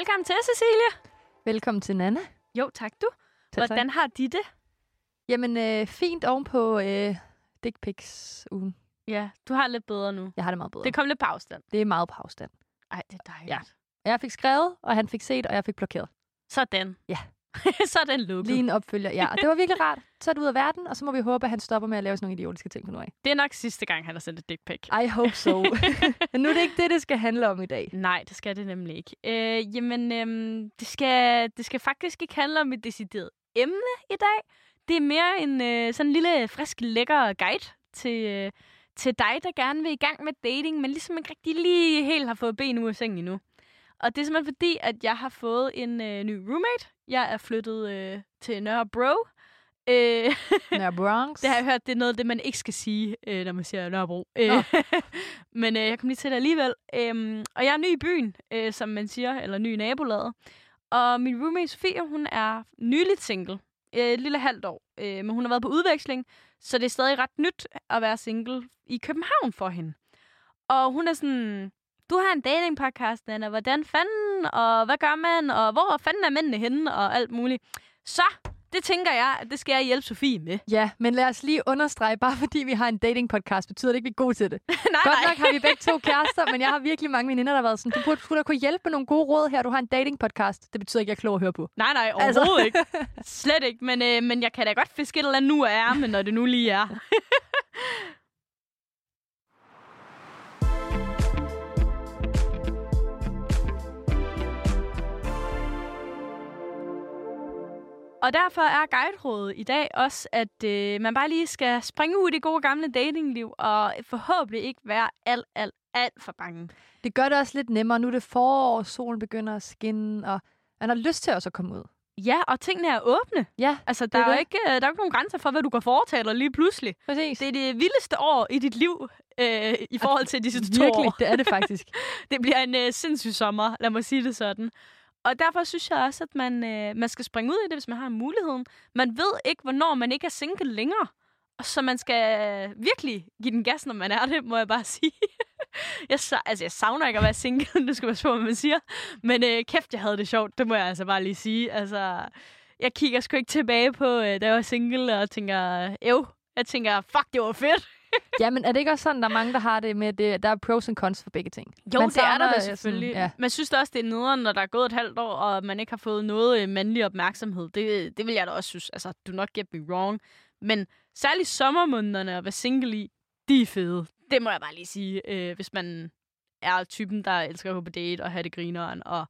Velkommen til, Cecilia. Velkommen til Nana. Jo, tak du. Tak, tak. Hvordan har de det? Jamen, øh, fint ovenpå øh, dick pics ugen. Ja, du har lidt bedre nu. Jeg har det meget bedre. Det kom lidt på afstand. det er meget på afstand. Ej, det er dejligt. Ja. Jeg fik skrevet, og han fik set, og jeg fik blokeret. Sådan. Ja. så er den lukket. Lige en opfølger. Ja, og det var virkelig rart. Så er det ud af verden, og så må vi håbe, at han stopper med at lave sådan nogle idiotiske ting på nu af. Det er nok sidste gang, han har sendt et dick pic. I hope so. Men nu er det ikke det, det skal handle om i dag. Nej, det skal det nemlig ikke. Øh, jamen, øhm, det, skal, det skal faktisk ikke handle om et decideret emne i dag. Det er mere en øh, sådan en lille, frisk, lækker guide til, øh, til dig, der gerne vil i gang med dating, men ligesom ikke rigtig lige helt har fået ben ud af sengen endnu. Og det er simpelthen fordi, at jeg har fået en øh, ny roommate. Jeg er flyttet øh, til Nørrebro. Øh, Nørre Bronx. det har jeg hørt, det er noget af det, man ikke skal sige, øh, når man siger Nørrebro. Øh, men øh, jeg kom lige til det alligevel. Øhm, og jeg er ny i byen, øh, som man siger, eller ny i nabolaget. Og min roommate Sofie, hun er nyligt single. Øh, et lille halvt år. Øh, men hun har været på udveksling, så det er stadig ret nyt at være single i København for hende. Og hun er sådan, du har en datingpodcast, Nana. Hvordan fanden, og hvad gør man, og hvor fanden er mændene henne, og alt muligt. Så det tænker jeg, at det skal jeg hjælpe Sofie med. Ja, men lad os lige understrege, bare fordi vi har en dating-podcast, betyder det ikke, at vi er gode til det. nej, Godt nej. nok har vi begge to kærester, men jeg har virkelig mange veninder, der har været sådan, du burde, skulle kunne hjælpe med nogle gode råd her. Du har en dating-podcast. Det betyder ikke, at jeg er klog at høre på. Nej, nej, Altså. overhovedet ikke. Slet ikke. Men, øh, men jeg kan da godt fiske et eller andet nu af ærmen, når det nu lige er. Og derfor er guiderådet i dag også, at øh, man bare lige skal springe ud i det gode gamle datingliv, og forhåbentlig ikke være alt, alt, alt for bange. Det gør det også lidt nemmere. Nu er det forår, solen begynder at skinne, og man har lyst til også at komme ud. Ja, og tingene er åbne. Ja, Altså, Det der er er, jo det. ikke, øh, der er ikke nogen grænser for, hvad du kan foretage dig lige pludselig. præcis. Det er det vildeste år i dit liv øh, i forhold til de sidste to Virkelig, år. det er det faktisk. Det bliver en øh, sindssyg sommer, lad mig sige det sådan. Og derfor synes jeg også, at man, øh, man skal springe ud i det, hvis man har muligheden. Man ved ikke, hvornår man ikke er single længere. Og Så man skal virkelig give den gas, når man er det, må jeg bare sige. jeg, sa- altså, jeg savner ikke at være single, det skal man spørge, hvad man siger. Men øh, kæft, jeg havde det sjovt, det må jeg altså bare lige sige. Altså, jeg kigger sgu ikke tilbage på, øh, da jeg var single, og tænker, øv, jeg tænker, fuck, det var fedt ja, men er det ikke også sådan, der er mange, der har det med, det, der er pros and cons for begge ting? Jo, Man det er der da selvfølgelig. Sådan, ja. Jeg synes også, det er nederen, når der er gået et halvt år, og man ikke har fået noget øh, mandlig opmærksomhed. Det, det vil jeg da også synes. Altså, do not get me wrong. Men særligt sommermånederne at være single i, de er fede. Det må jeg bare lige sige, øh, hvis man er typen, der elsker at gå på date og have det grineren, og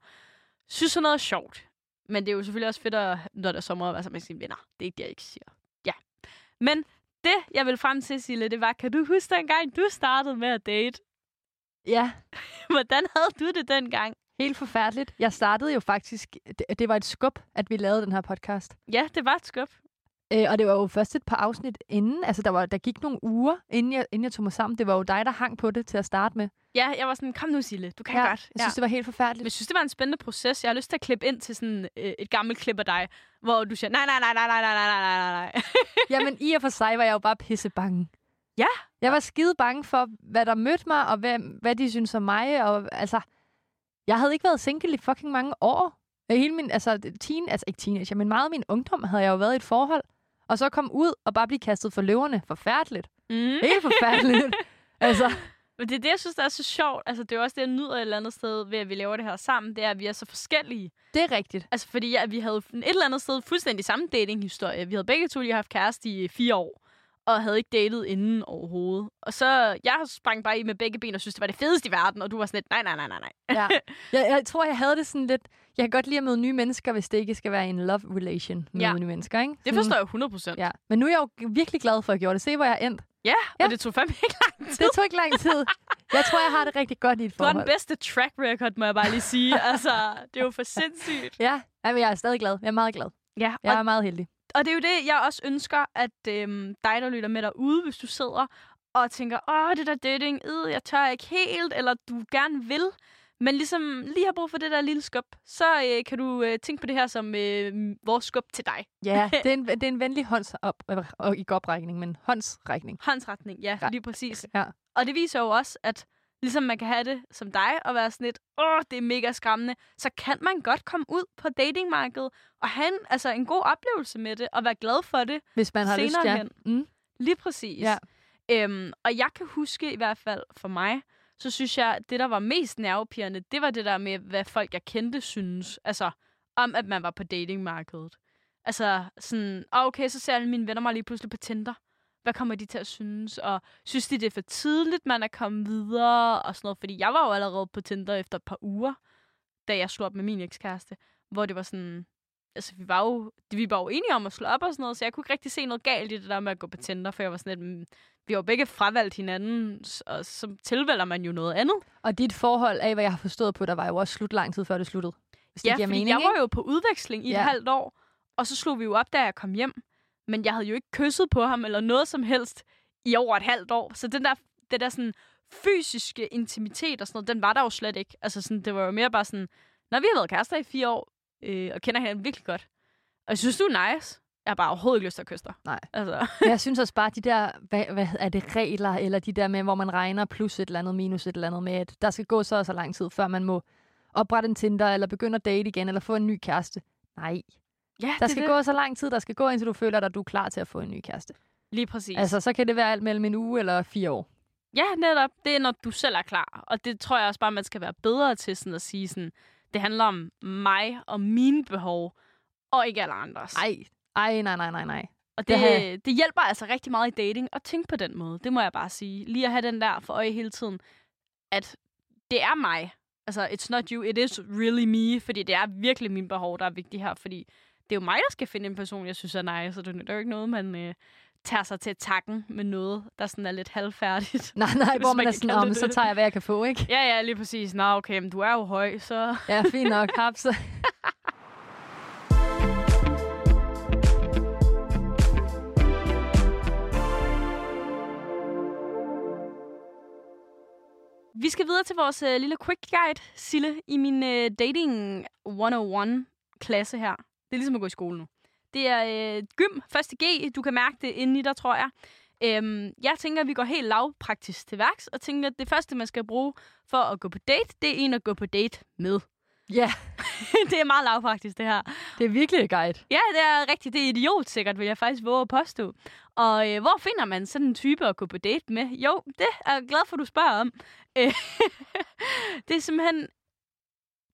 synes sådan noget er sjovt. Men det er jo selvfølgelig også fedt, at, når der er sommer, at være sammen med sine venner. Det er ikke det, jeg ikke siger. Ja. Men det, jeg vil frem til, Sille, det var, kan du huske dengang, du startede med at date? ja, Hvordan havde du det dengang? helt forfærdeligt. Jeg startede jo faktisk, det, det var et skub, at vi lavede den her podcast. Ja, det var et skub. Øh, og det var jo først et par afsnit inden, altså der, var, der gik nogle uger, inden jeg, inden jeg tog mig sammen. Det var jo dig, der hang på det til at starte med. Ja, jeg var sådan, kom nu, Sille, du kan ja, godt. Jeg synes, det var helt Men forfærdeligt. jeg synes, det var en spændende proces. Jeg har lyst til at klippe ind til sådan øh, et gammelt klip af dig, hvor du siger, nej, nej, nej, nej, nej, nej, nej, nej, nej, nej. Jamen, i og for sig var jeg jo bare pisse bange. Ja. Jeg var skide bange for, hvad der mødte mig, og hvad, hvad de synes om mig. Og, altså, jeg havde ikke været single i fucking mange år. Hele min, altså, teen, altså ikke teenager, men meget af min ungdom havde jeg jo været i et forhold. Og så kom ud og bare blive kastet for løverne. Forfærdeligt. Mm. Helt forfærdeligt. altså, Men det er det, jeg synes, der er så sjovt. Altså, det er jo også det, jeg nyder et eller andet sted ved, at vi laver det her sammen. Det er, at vi er så forskellige. det er rigtigt. Altså, fordi ja, vi havde et eller andet sted fuldstændig samme datinghistorie. Vi havde begge to lige haft kæreste i fire år, og havde ikke datet inden overhovedet. Og så, jeg sprang bare i med begge ben og synes, det var det fedeste i verden, og du var sådan lidt, nej, nej, nej, nej, nej. Ja. Jeg, jeg tror, jeg havde det sådan lidt... Jeg kan godt lide at møde nye mennesker, hvis det ikke skal være en love relation med Ja. nye mennesker, ikke? Det forstår jeg 100 procent. Ja. Men nu er jeg jo virkelig glad for, at jeg gjorde det. Se, hvor jeg er endt. Ja, og Ja. det tog fandme ikke lang tid. Det tog ikke lang tid. Jeg tror, jeg har det rigtig godt i et Du har forhold. den bedste track record, må jeg bare lige sige. altså, det er jo for sindssygt. Ja, Jamen, jeg er stadig glad. Jeg er meget glad. Ja, Jeg er meget heldig. Og det er jo det, jeg også ønsker, at øhm, dig, der lytter med derude, hvis du sidder og tænker, åh, det der dating, øh, jeg tør ikke helt, eller du gerne vil, men ligesom lige har brug for det der lille skub, så øh, kan du øh, tænke på det her som øh, vores skub til dig. Ja, det er en, det er en venlig hånds op, øh, og ikke oprækning, men håndsrækning. Håndsretning, ja, Ja. lige præcis. Ja. Og det viser jo også, at ligesom man kan have det som dig, og være sådan lidt, åh, det er mega skræmmende, så kan man godt komme ud på datingmarkedet og have en, altså en god oplevelse med det, og være glad for det. Hvis man har lyst, Senere ja. hen. Mm. Lige præcis. Ja. Øhm, og jeg kan huske i hvert fald for mig, så synes jeg, at det, der var mest nervepirrende, det var det der med, hvad folk, jeg kendte, synes. Altså, om at man var på datingmarkedet. Altså, sådan, "Åh, okay, så ser alle mine venner mig lige pludselig på Tinder. Hvad kommer de til at synes? Og synes de, det er for tidligt, man er kommet videre? Og sådan noget. Fordi jeg var jo allerede på Tinder efter et par uger, da jeg slog op med min ekskæreste. Hvor det var sådan... Altså, vi var jo, vi var jo enige om at slå op og sådan noget, så jeg kunne ikke rigtig se noget galt i det der med at gå på Tinder, for jeg var sådan lidt, "Mm, vi har jo begge fravalgt hinanden, og så tilvælger man jo noget andet. Og dit forhold af, hvad jeg har forstået på, der var jo også slut lang tid før det sluttede. Hvis det Ja, giver fordi mening, jeg var ikke? jo på udveksling i Ja. et halvt år, og så slog vi jo op, da jeg kom hjem. Men jeg havde jo ikke kysset på ham eller noget som helst i over et halvt år. Så den der, det der sådan fysiske intimitet og sådan noget, den var der jo slet ikke. Altså sådan, det var jo mere bare sådan, når vi har været kærester i fire år, øh, og kender hinanden virkelig godt. Og jeg synes, du er nice. Jeg har bare overhovedet ikke lyst til at kysse dig. Nej. Altså, Jeg synes også bare, de der, hvad, hvad er det, regler, eller de der med, hvor man regner plus et eller andet, minus et eller andet med, at der skal gå så og så lang tid, før man må oprette en Tinder, eller begynde at date igen, eller få en ny kæreste. Nej, ja, der skal gå så lang tid, der skal gå, indtil du føler dig, at du er klar til at få en ny kæreste. Lige præcis. Altså, så kan det være alt mellem en uge eller fire år. Ja, netop. Det er, når du selv er klar. Og det tror jeg også bare, man skal være bedre til sådan at sige sådan, det handler om mig og mine behov, og ikke alle andres. Ej, ej, nej, nej, nej, nej. og det det, det, det hjælper altså rigtig meget i dating at tænke på den måde. Det må jeg bare sige. Lige at have den der for øje hele tiden, at det er mig. Altså, it's not you, it is really me, fordi det er virkelig mine behov, der er vigtige her, fordi det er jo mig, der skal finde en person, jeg synes er nice, så det er jo ikke noget, man øh, tager sig til takken med noget, der sådan er lidt halvfærdigt. Nej, nej, hvor man man er sådan, om, så det." tager jeg, hvad jeg kan få, ikke? Ja, ja, lige præcis. Nå, okay, men du er jo høj, så... Ja, fint nok, haps. Vi skal videre til vores øh, lille quick guide, Sille, i min øh, dating 101-klasse her. Det er ligesom at gå i skole nu. Det er øh, gym, første G. Du kan mærke det inde i dig, tror jeg. Øhm, jeg tænker, at vi går helt lavpraktisk til værks, og tænker, at det første, man skal bruge for at gå på date, det er en at gå på date med. Ja, det er meget lavpraktisk, det her. det er virkelig et guide. Ja, det er rigtigt. Det er idiot sikkert, vil jeg faktisk våge at påstå. Og øh, hvor finder man sådan en type at gå på date med? Jo, det er jeg glad for, du spørger om. Øh, det er simpelthen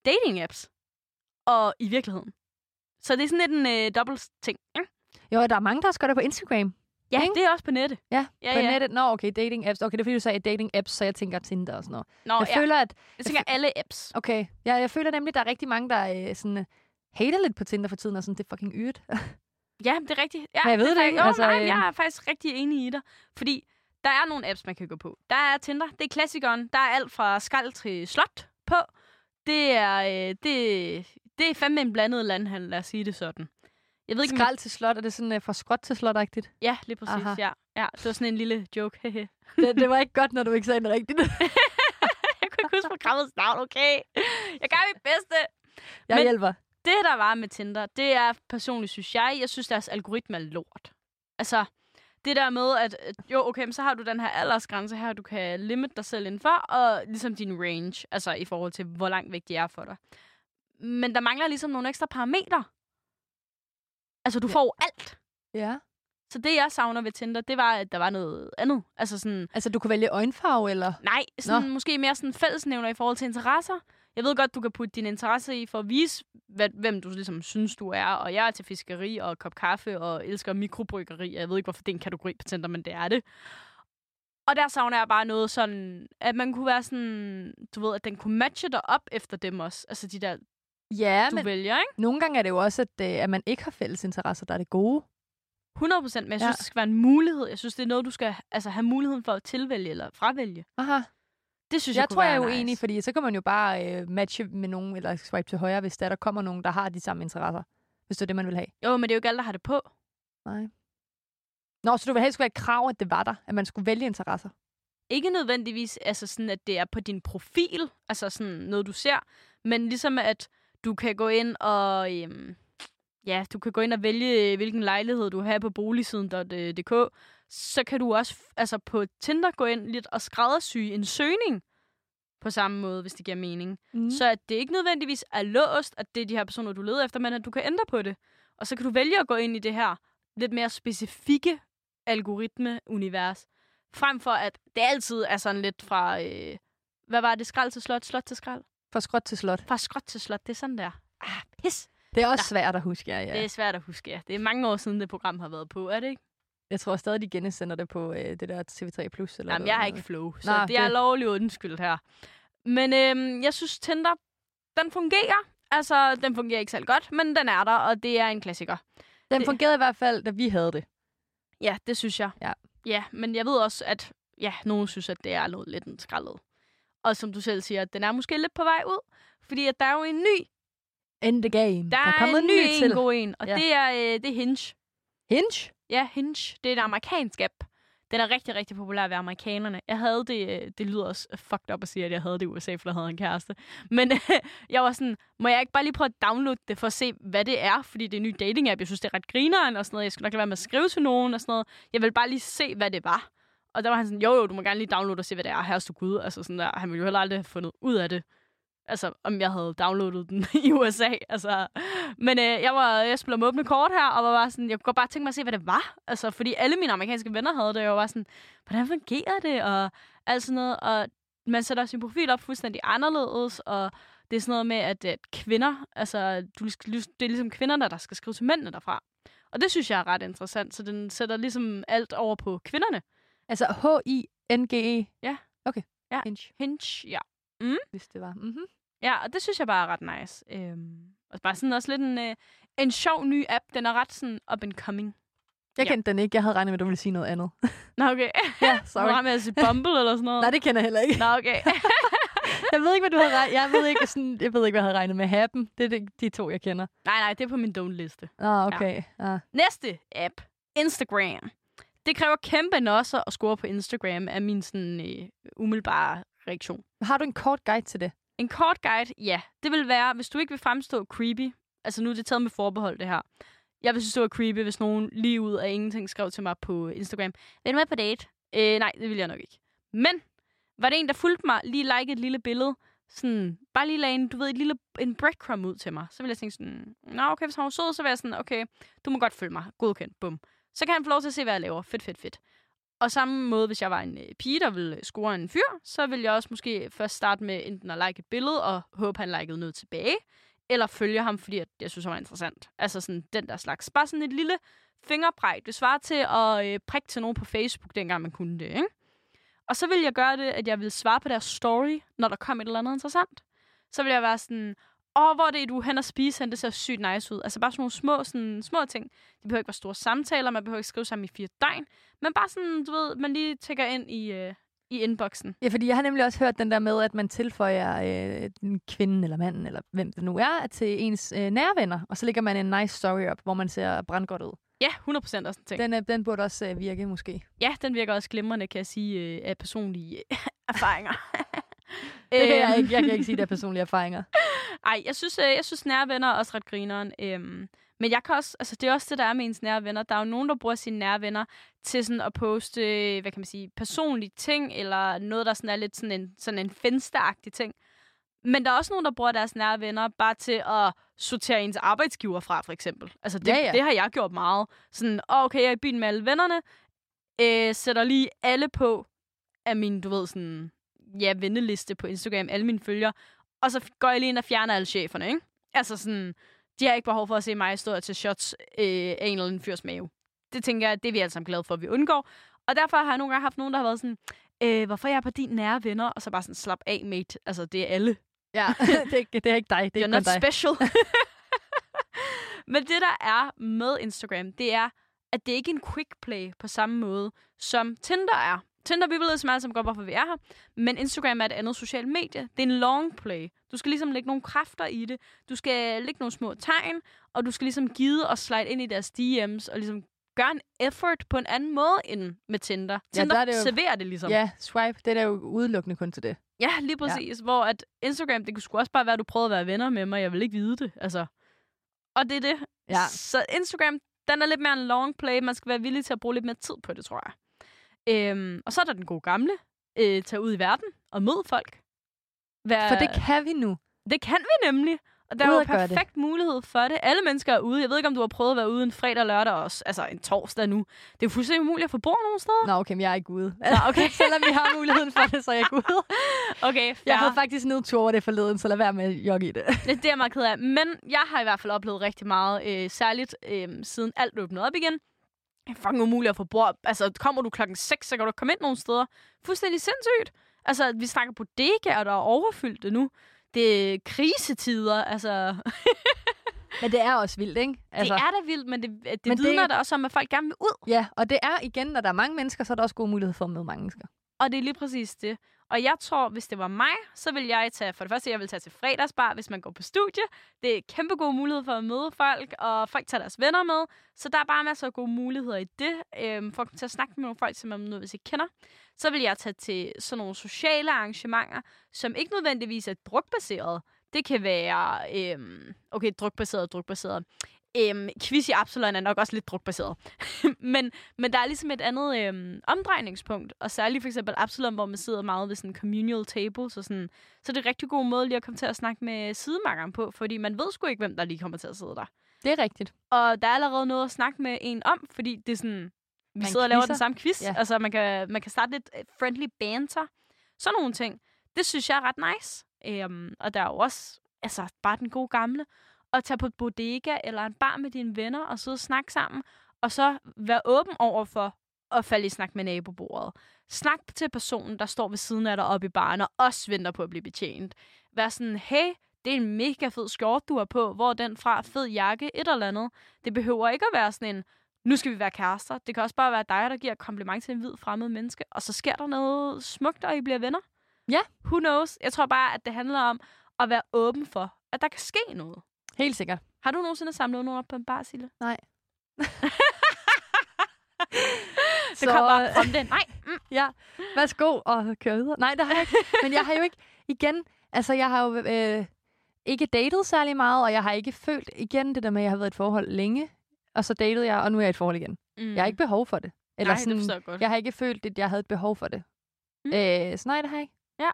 dating-apps. Og i virkeligheden. Så det er sådan lidt en øh, dobbelt ting. Ikke? Jo, der er mange, der også gør det på Instagram. Ja, Ikke? det er også på nettet. Ja, Ja, på ja. nettet. Nå, okay, dating apps. Okay, det er fordi, du sagde dating apps, så jeg tænker Tinder og sådan noget. Nå, jeg ja. føler, at... jeg tænker alle apps. Okay, ja, jeg føler nemlig, at der er rigtig mange, der øh, sådan, øh, hater lidt på Tinder for tiden, og sådan, det er fucking yrt. Ja, det er rigtigt. Ja, Men jeg ved er det faktisk- ikke, Jo, altså, nej, øh. jeg er faktisk rigtig enig i dig. Fordi der er nogle apps, man kan gå på. Der er Tinder, det er klassikeren. Der er alt fra skald til slot på. Det er, øh, det, det er fandme en blandet landhandel, lad os sige det sådan. Jeg ved ikke, Skrald til slot, er det sådan uh, fra skråt til slot-agtigt? Ja, lige præcis, Aha. ja. ja. Det var sådan en lille joke. hehe. det, det var ikke godt, når du ikke sagde det rigtigt. jeg kunne ikke huske programmets navn, okay? Jeg gør mit bedste. jeg Men- hjælper. Det, der var med Tinder, det er personligt, synes jeg, jeg synes, deres algoritme er lort. Altså, det der med, at at jo, okay, men så har du den her aldersgrænse her, du kan limit dig selv indenfor, og ligesom din range, altså i forhold til, hvor langt væk de er for dig. Men der mangler ligesom nogle ekstra parametre. Altså, du Ja. får alt. Ja. Så det, jeg savner ved Tinder, det var, at der var noget andet. Altså sådan, Altså, du kan vælge øjenfarve, eller? nej, sådan, måske mere sådan fællesnævner i forhold til interesser. Jeg ved godt, du kan putte din interesse i for at vise, hvad, hvem du ligesom synes, du er. Og jeg er til fiskeri og kop kaffe og elsker mikrobryggeri. Jeg ved ikke, hvorfor det er en kategori på Tinder, men det er det. Og der savner jeg bare noget sådan, at man kunne være sådan, du ved, at den kunne matche dig op efter dem også. Altså de der, Ja, du men vælger, ikke? nogle gange er det jo også, at, øh, at man ikke har fælles interesser, der er det gode. 100 procent, men jeg Ja. synes, det skal være en mulighed. Jeg synes, det er noget, du skal altså, have muligheden for at tilvælge eller fravælge. Aha. Det synes Jeg, jeg, tror, jeg er være uenig, nice. fordi så kan man jo bare øh, matche med nogen, eller swipe til højre, hvis der, der kommer nogen, der har de samme interesser. Hvis det er det, man vil have. Jo, men det er jo ikke alle, der har det på. Nej. Nå, så du vil helst være et krav, at det var der, at man skulle vælge interesser. Ikke nødvendigvis, altså sådan, at det er på din profil, altså sådan noget, du ser, men ligesom at du kan gå ind og, øhm, ja, du kan gå ind og vælge, øh, hvilken lejlighed du har på boligsiden.dk, så kan du også altså på Tinder gå ind lidt og skræddersy en søgning på samme måde, hvis det giver mening. Mm. Så at det ikke nødvendigvis er låst, at det er de her personer, du leder efter, men at du kan ændre på det. Og så kan du vælge at gå ind i det her lidt mere specifikke algoritme-univers, frem for at det altid er sådan lidt fra, øh, hvad var det, skrald til slot, slot til skrald? Fra skråt til slot. Fra skråt til slot, det er sådan der. Ah, pis. Det er også Nå. svært at huske, ja. Ja. Det er svært at huske, ja. Det er mange år siden, det program har været på, er det ikke? Jeg tror stadig, de genesender det på øh, det der TV3+. Plus. Eller Jamen, jeg har ikke flow, så Nå, Nå, det er det- lovligt undskyldt her. Men øhm, jeg synes, Tinder, den fungerer. Altså, den fungerer ikke særlig godt, men den er der, og det er en klassiker. Den det- fungerede i hvert fald, da vi havde det. Ja, det synes jeg. Ja. Ja, men jeg ved også, at ja, nogen synes, at det er noget lidt en skraldet. Og som du selv siger, den er måske lidt på vej ud. Fordi at der er jo en ny, End the game. der, der er er kommet en ny, en til. god en, og Ja. ja. det, er, øh, det er Hinge. Hinge? Ja, Hinge. Det er en amerikansk app. Den er rigtig, rigtig populær ved amerikanerne. Jeg havde det, øh, det lyder også fucked up at sige, at jeg havde det i USA, for jeg havde en kæreste. Men jeg var sådan, må jeg ikke bare lige prøve at downloade det, for at se, hvad det er? Fordi det er en ny dating app. Jeg synes, det er ret grineren og sådan noget. Jeg skulle nok lade være med at skrive til nogen og sådan noget. Jeg vil bare lige se, hvad det var. Og der var han sådan, jo jo, du må gerne lige downloade og se, hvad det er. Herreste Gud. Altså sådan der. Han ville jo heller aldrig have fundet ud af det. Altså, om jeg havde downloadet den i USA. Altså. Men øh, jeg var jeg spillede med åbne kort her, og var bare sådan, jeg kunne godt bare tænke mig at se, hvad det var. Altså, fordi alle mine amerikanske venner havde det, og jeg var sådan, hvordan fungerer det? Og alt sådan noget. Og man sætter sin profil op fuldstændig anderledes, og det er sådan noget med, at, at kvinder, altså, du, det er ligesom kvinderne, der skal skrive til mændene derfra. Og det synes jeg er ret interessant, så den sætter ligesom alt over på kvinderne. Altså H-I-N-G-E. Ja. Okay. Ja. Hinge, Hinge, ja. hvis det var. Mm-hmm. Ja, og det synes jeg bare er ret nice. Øhm, og bare sådan også lidt en, øh, en sjov ny app. Den er ret sådan up and coming. Jeg Ja. kendte den ikke. Jeg havde regnet med, at du ville sige noget andet. Nå, okay. ja, sorry. var med at sige Bumble eller sådan noget. Nej, det kender jeg heller ikke. Nå, okay. Jeg ved ikke, hvad du havde regnet. Jeg ved ikke, sådan, jeg ved ikke, hvad jeg havde regnet med. Happen. Det er de, de to, jeg kender. nej, nej, det er på min don't-liste. Ah, okay. Ja. Ja. Næste app. Instagram. Det kræver kæmpe nosser at score på Instagram, er min sådan øh, umiddelbare reaktion. Har du en kort guide til det? En kort guide, ja. Det vil være, hvis du ikke vil fremstå creepy. Altså nu er det taget med forbehold, det her. Jeg vil synes, det var creepy, hvis nogen lige ud af ingenting skrev til mig på Instagram. Er du med på date? Øh, nej, det vil jeg nok ikke. Men var det en, der fulgte mig, lige like et lille billede, sådan, bare lige lagde en, du ved, et lille, en breadcrumb ud til mig, så vil jeg tænke sådan, nå okay, hvis han var sød, så vil jeg sådan, okay, du må godt følge mig, godkendt, bum. Så kan han få lov til at se, hvad jeg laver, fedt, fedt, fedt. Og samme måde, hvis jeg var en øh, pige, der ville øh, score en fyr, så ville jeg også måske først starte med enten at like et billede, og håbe, han likede noget tilbage, eller følge ham, fordi at jeg synes, han var interessant. Altså sådan den der slags. Bare sådan et lille fingerpræg. Det svarer til at øh, prikke til nogen på Facebook, dengang man kunne det, ikke? Og så vil jeg gøre det, at jeg vil svare på deres story, når der kom et eller andet interessant. Så vil jeg være sådan, åh, hvor er det, du hen og spise hen, det ser sygt nice ud. Altså bare sådan nogle små, sådan, små ting. Det behøver ikke være store samtaler, man behøver ikke skrive sammen i fire døgn, men bare sådan, du ved, man lige tækker ind i, øh, i inboxen. Ja, fordi jeg har nemlig også hørt den der med, at man tilføjer øh, den kvinden eller manden, eller hvem det nu er, til ens øh, nære venner. Og så lægger man en nice story op, hvor man ser brandgodt ud. Ja, 100% også en ting. Den, øh, den burde også øh, virke, måske. Ja, den virker også glimrende, kan jeg sige, øh, af personlige erfaringer. Det kan jeg ikke. Jeg kan ikke sige, det er personlige erfaringer. Ej, jeg synes, øh, jeg synes nære venner er også ret grineren. Øhm, men jeg kan også, altså det er også det, der er med ens nære venner. Der er jo nogen, der bruger sine nære venner til sådan at poste, øh, hvad kan man sige, personlige ting, eller noget, der sådan er lidt sådan en, sådan en finsteagtig ting. Men der er også nogen, der bruger deres nære venner bare til at sortere ens arbejdsgiver fra, for eksempel. Altså det, Ja, ja. det har jeg gjort meget. Sådan, okay, jeg er i byen med alle vennerne, øh, sætter lige alle på af min, du ved, sådan, ja, venneliste på Instagram, alle mine følgere, og så går jeg lige ind og fjerner alle cheferne, ikke? Altså sådan, de har ikke behov for at se mig stå og tage shots øh, af en eller anden fyrs mave. Det tænker jeg, det er vi alle sammen glade for, at vi undgår. Og derfor har jeg nogle gange haft nogen, der har været sådan, øh, hvorfor er jeg på din nære venner? Og så bare sådan, slap af, mate. Altså, det er alle. Ja, det, er, ikke- det er ikke dig. Det er You're ikke not dig. special. Men det, der er med Instagram, det er, at det ikke er en quick play på samme måde, som Tinder er. Tinder, vi ved som alle sammen godt, hvorfor vi er her. Men Instagram er et andet socialt medie. Det er en long play. Du skal ligesom lægge nogle kræfter i det. Du skal lægge nogle små tegn, og du skal ligesom give og slide ind i deres DM's, og ligesom gøre en effort på en anden måde end med Tinder. Ja, Tinder der ja, er det jo- serverer det ligesom. Ja, swipe, det er jo udelukkende kun til det. Ja, lige præcis. Ja. Hvor at Instagram, det kunne sgu også bare være, at du prøvede at være venner med mig. Jeg vil ikke vide det. Altså. Og det er det. Ja. Så Instagram, den er lidt mere en long play. Man skal være villig til at bruge lidt mere tid på det, tror jeg. Øhm, og så er der den gode gamle. Øh, tage ud i verden og møde folk. være... For det kan vi nu. Det kan vi nemlig. Og der er jo gøre det. perfekt mulighed for det. Alle mennesker er ude. Jeg ved ikke, om du har prøvet at være ude en fredag og lørdag også. Altså en torsdag nu. Det er jo fuldstændig umuligt at få bord nogen steder. Nå, okay, men jeg er ikke ude. Nå, okay. Selvom vi har muligheden for det, så er jeg ikke ude. Okay, fair. Jeg havde faktisk nedtur over det forleden, så lad være med at jogge i det. Det, det er jeg meget ked af. Men jeg har i hvert fald oplevet rigtig meget, øh, særligt øh, siden alt åbnede op igen. Det er fucking umuligt at få bord. Altså, kommer du klokken 6, så kan du komme ind nogen steder. Fuldstændig sindssygt. Altså, vi snakker bodegaer, der er overfyldte nu. Det er krisetider, altså. Men det er også vildt, ikke? Altså, det er da vildt, men det, det Men men det- vidner da også om, at folk gerne vil ud. Ja, og det er igen, når der er mange mennesker, så er der også god mulighed for at møde mange mennesker. Og det er lige præcis det. Og jeg tror, hvis det var mig, så vil jeg tage, for det første, jeg vil tage til fredagsbar, hvis man går på studie. Det er kæmpe god mulighed for at møde folk, og folk tager deres venner med. Så der er bare masser af gode muligheder i det, øhm, for at komme til at snakke med nogle folk, som man nødvendigvis ikke kender. Så vil jeg tage til sådan nogle sociale arrangementer, som ikke nødvendigvis er drukbaseret. Det kan være, øhm, okay, drukbaseret, drukbaseret. Øhm, quiz i Absalon er nok også lidt drukbaseret. men, men der er ligesom et andet øhm, omdrejningspunkt, og særligt for eksempel Absalon, hvor man sidder meget ved sådan en communal table, så, sådan, så det er en rigtig god måde lige at komme til at snakke med sidemakkeren på, fordi man ved sgu ikke, hvem der lige kommer til at sidde der. Det er rigtigt. Og der er allerede noget at snakke med en om, fordi det er sådan, vi Man sidder og laver quizzer. den samme quiz. Ja. Altså, man kan, man kan starte lidt øh, friendly banter. Sådan nogle ting. Det synes jeg er ret nice. Um, og der er jo også altså, bare den gode gamle. At tage på et bodega eller en bar med dine venner og sidde og snakke sammen. Og så være åben over for at falde i snak med nabobordet. Snak til personen, der står ved siden af dig oppe i baren og også venter på at blive betjent. Vær sådan, hey, det er en mega fed skjort, du har på. Hvor er den fra? Fed jakke, et eller andet. Det behøver ikke at være sådan en, nu skal vi være kærester. Det kan også bare være dig, der giver kompliment til en hvid fremmed menneske, og så sker der noget smukt, og I bliver venner. Ja. Who knows? Jeg tror bare, at det handler om at være åben for, at der kan ske noget. Helt sikkert. Har du nogensinde samlet nogen op på en bar, Sille? Nej. Det kom bare from den. Nej. Mm. Ja, værsgo og køre videre. Nej, det har jeg ikke. Men jeg har jo ikke, igen, altså jeg har jo øh, ikke datet særlig meget, og jeg har ikke følt igen det der med, at jeg har været i et forhold længe, og så datede jeg, og nu er jeg i et forhold igen. Mm. Jeg har ikke behov for det. Eller nej, sådan, det jeg godt. jeg har ikke følt, at jeg havde et behov for det. Mm. Mm. Øh, så nej, det har jeg ikke. Ja.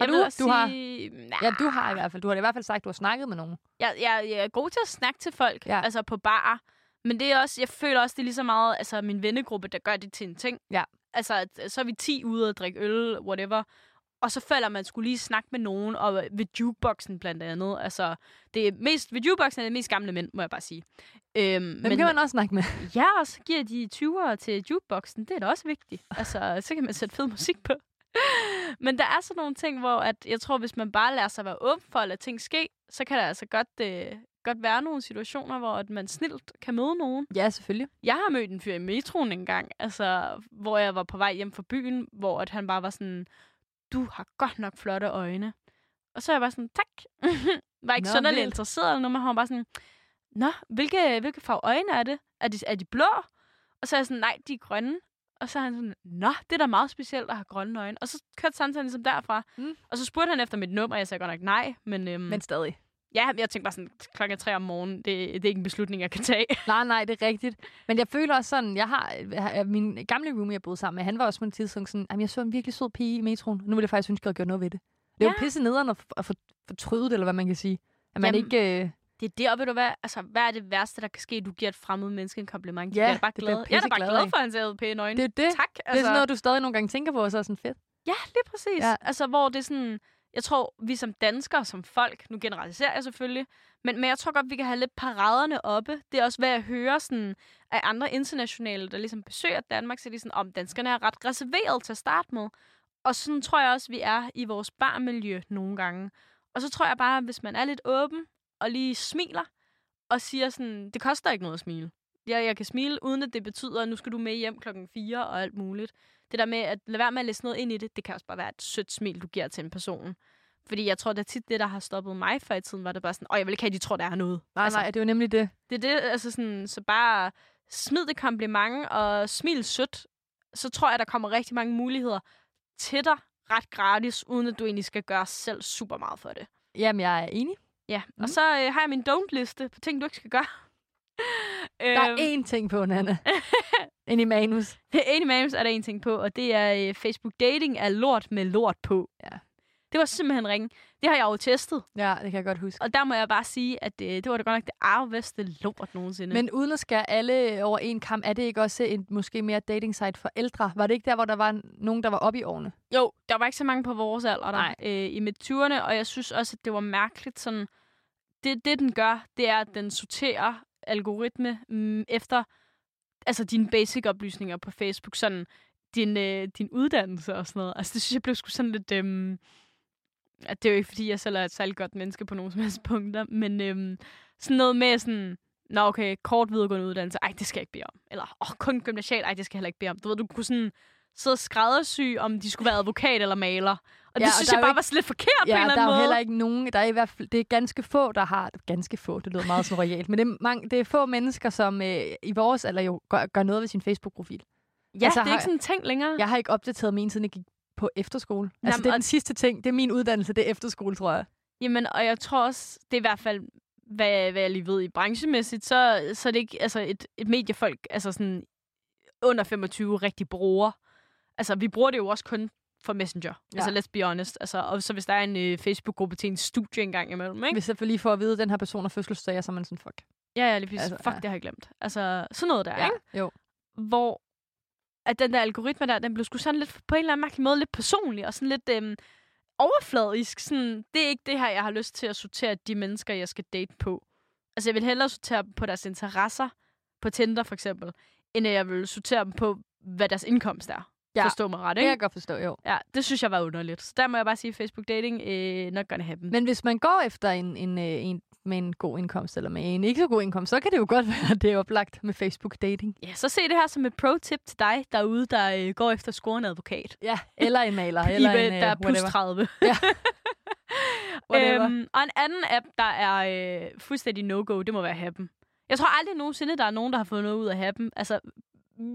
Jeg du? Du har? sige, Nah. Ja, du har i hvert fald. Du har i hvert fald sagt, at du har snakket med nogen. Jeg, jeg, jeg er god til at snakke til folk, Ja. ja. altså på bar. Men det er også, jeg føler også, det er lige så meget altså, min vennegruppe, der gør det til en ting. Ja. Altså, at, så er vi 10 ude og drikke øl, whatever. Og så falder man skulle lige snakke med nogen, og ved jukeboxen blandt andet. Altså, det er mest, ved jukeboxen er det mest gamle mænd, må jeg bare sige. Øhm, Dem men, kan man også snakke med. Ja, og så giver de 20'ere til jukeboxen. Det er da også vigtigt. Altså, så kan man sætte fed musik på. Men der er sådan nogle ting, hvor at jeg tror, hvis man bare lader sig være åben for at lade ting ske, så kan der altså godt, øh, godt være nogle situationer, hvor at man snilt kan møde nogen. Ja, selvfølgelig. Jeg har mødt en fyr i metroen engang, altså, hvor jeg var på vej hjem fra byen, hvor at han bare var sådan, du har godt nok flotte øjne. Og så er jeg bare sådan, tak. var ikke Nå, sådan vildt. interesseret eller noget, men han var bare sådan, nå, hvilke, hvilke farve øjne er det? Er de, er de blå? Og så er jeg sådan, nej, de er grønne. Og så er han sådan, nå, det er da meget specielt at have grønne øjne. Og så kørte samtalen ligesom derfra. Mm. Og så spurgte han efter mit nummer, og jeg sagde godt nok nej. Men, øhm, Men stadig. ja, jeg tænkte bare sådan, klokken tre om morgenen, det, det er ikke en beslutning, jeg kan tage. Nej, nej, det er rigtigt. Men jeg føler også sådan, jeg har, min gamle roomie, jeg boede sammen med, han var også på en tidspunkt sådan, jamen jeg så en virkelig sød pige i metroen. Nu vil jeg faktisk ønske, at jeg gjort noget ved det. Det er jo Ja. pisse nederen at, at for- fortryde det, eller hvad man kan sige. At man Jamen, ikke... Øh, Det er der, ved du hvad? Altså, hvad er det værste, der kan ske? Du giver et fremmed menneske en kompliment. De Ja, bliver bare det bliver glad. Jeg er da bare glad af. for, at han ser pæne øjne. det er det. Tak. Det er sådan noget, du stadig nogle gange tænker på, og så er sådan fedt. Ja, lige præcis. Ja. Altså, hvor det er sådan... Jeg tror, vi som danskere, som folk, nu generaliserer jeg selvfølgelig, men, men jeg tror godt, vi kan have lidt paraderne oppe. Det er også, hvad jeg hører sådan, af andre internationale, der ligesom besøger Danmark, så er de sådan, om danskerne er ret reserveret til at starte med. Og sådan tror jeg også, vi er i vores barmiljø nogle gange. Og så tror jeg bare, hvis man er lidt åben, og lige smiler, og siger sådan, det koster ikke noget at smile. Jeg, jeg kan smile, uden at det betyder, at nu skal du med hjem klokken 4 og alt muligt. Det der med at lade være med at læse noget ind i det, det kan også bare være et sødt smil, du giver til en person. Fordi jeg tror, det er tit det, der har stoppet mig før i tiden, var det bare sådan, åh, jeg vil ikke have, at de tror, der er noget. Nej, altså, nej, det er jo nemlig det. Det er det, altså sådan, så bare smid det kompliment og smil sødt, så tror jeg, der kommer rigtig mange muligheder til dig ret gratis, uden at du egentlig skal gøre selv super meget for det. Jamen, jeg er enig. Ja, mm. Og så øh, har jeg min don't-liste på ting, du ikke skal gøre. Der er Øhm, én ting på, Nana. Ind i manus. Enig manus er der en ting på, og det er øh, Facebook dating er lort med lort på. Ja. Det var simpelthen ringe. Det har jeg jo testet. Ja, det kan jeg godt huske. Og der må jeg bare sige, at øh, det var da godt nok det arveste lort nogensinde. Men uden at skære alle over en kamp, er det ikke også en måske mere dating site for ældre? Var det ikke der, hvor der var nogen, der var oppe i årene? Jo, der var ikke så mange på vores alder der, øh, i midt 20'erne, og jeg synes også, at det var mærkeligt sådan... Det, det den gør, det er, at den sorterer algoritme mm, efter altså dine basic-oplysninger på Facebook, sådan din, øh, din uddannelse og sådan noget. Altså det synes jeg blev sgu sådan lidt... Øhm, at det er jo ikke, fordi jeg selv er et særligt godt menneske på nogen som helst punkter, men øhm, sådan noget med sådan, nå okay, kort videregående uddannelse, ej, det skal jeg ikke bede om. Eller, åh, kun gymnasial, ej, det skal jeg heller ikke bede om. Du ved, du kunne sådan sidde og skræddersy, om de skulle være advokat eller maler. Og Ja, det og synes jeg bare ikke- var sådan lidt forkert på en Ja, eller der er anden jo måde. heller ikke nogen, der er i hvert fald, det er ganske få, der har, ganske få, det lyder meget sådan royalt, men det er, mange, det er få mennesker, som øh, i vores alder jo gør, gør noget ved sin Facebook-profil. Ja, Altså, det er har- ikke sådan en ting længere. Jeg har ikke opdateret min, siden jeg gik på efterskole. Altså, Jamen, det er den sidste ting. Det er min uddannelse, det er efterskole, tror jeg. Jamen, og jeg tror også, det er i hvert fald, hvad, hvad jeg lige ved i branchemæssigt, så, så er det ikke altså et, et mediefolk, altså sådan under 25 rigtig bruger. Altså, vi bruger det jo også kun for Messenger. Ja. Ja. Altså, let's be honest. Altså, og så hvis der er en øh, Facebook-gruppe til en studie engang imellem, ikke? Hvis jeg lige får at vide, at den her person har fødselsdag, så er man sådan, fuck. Ja, ja, lige præcis. Altså, Altså, Fuck, ja. det har jeg glemt. Altså, sådan noget der, ikke? jo. Hvor at den der algoritme der, den blev sgu sådan lidt, på en eller anden mærkelig måde, lidt personlig og sådan lidt øhm, overfladisk. Sådan, det er ikke det her, jeg har lyst til at sortere de mennesker, jeg skal date på. Altså, jeg vil hellere sortere dem på deres interesser, på Tinder for eksempel, end at jeg vil sortere dem på, hvad deres indkomst er. Ja, Forstå mig ret, Det kan ikke? jeg godt forstå, jo. Ja, det synes jeg var underligt. Så der må jeg bare sige, Facebook dating, øh, not gonna happen. Men hvis man går efter en, en, øh, en med en god indkomst, eller med en ikke så god indkomst, så kan det jo godt være, at det er oplagt med Facebook-dating. Ja, så se det her som et pro-tip til dig derude, der øh, går efter at score en advokat. Ja, eller en maler, Eller en der øh, er plus whatever. 30. Ja. Whatever. øhm, og en anden app, der er øh, fuldstændig no-go, det må være Happen. Jeg tror aldrig nogensinde, der er nogen, der har fået noget ud af Happen. Altså,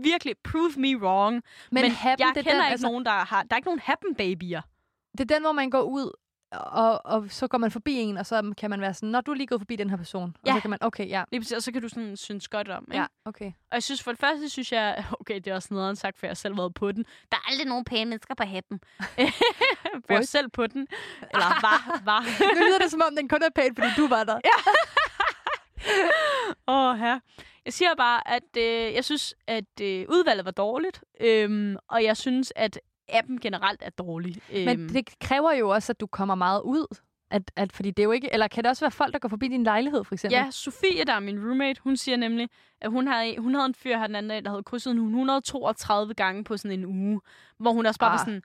virkelig, prove me wrong. Men, men Happen, jeg det er kender den, ikke altså, nogen, der har... Der er ikke nogen Happen-babyer. Det er den, hvor man går ud, og, og så går man forbi en, og så kan man være sådan, når du er lige gået forbi den her person. Ja. Og så kan man, okay, ja. Lige præcis, og så kan du sådan synes godt om. Ikke? Ja, okay. Og jeg synes for det første, synes jeg... Okay, det er også noget sagt, for jeg har selv været på den. Der er aldrig nogen pæne mennesker på Happen. for jeg selv på den. Eller var, var. Nu lyder det, som om den kun er pænt, fordi du var der. Ja. Åh, her. Jeg siger bare, at øh, jeg synes, at øh, udvalget var dårligt. Øhm, og jeg synes, at appen generelt er dårlig. Øhm, Men det kræver jo også, at du kommer meget ud. At, at, fordi det er jo ikke... Eller kan det også være folk, der går forbi din lejlighed, for eksempel? Ja, Sofie, der er min roommate, hun siger nemlig, at hun havde, hun havde en fyr her den anden dag, der havde krydset hende 132 gange på sådan en uge. Hvor hun også bare ah. var sådan,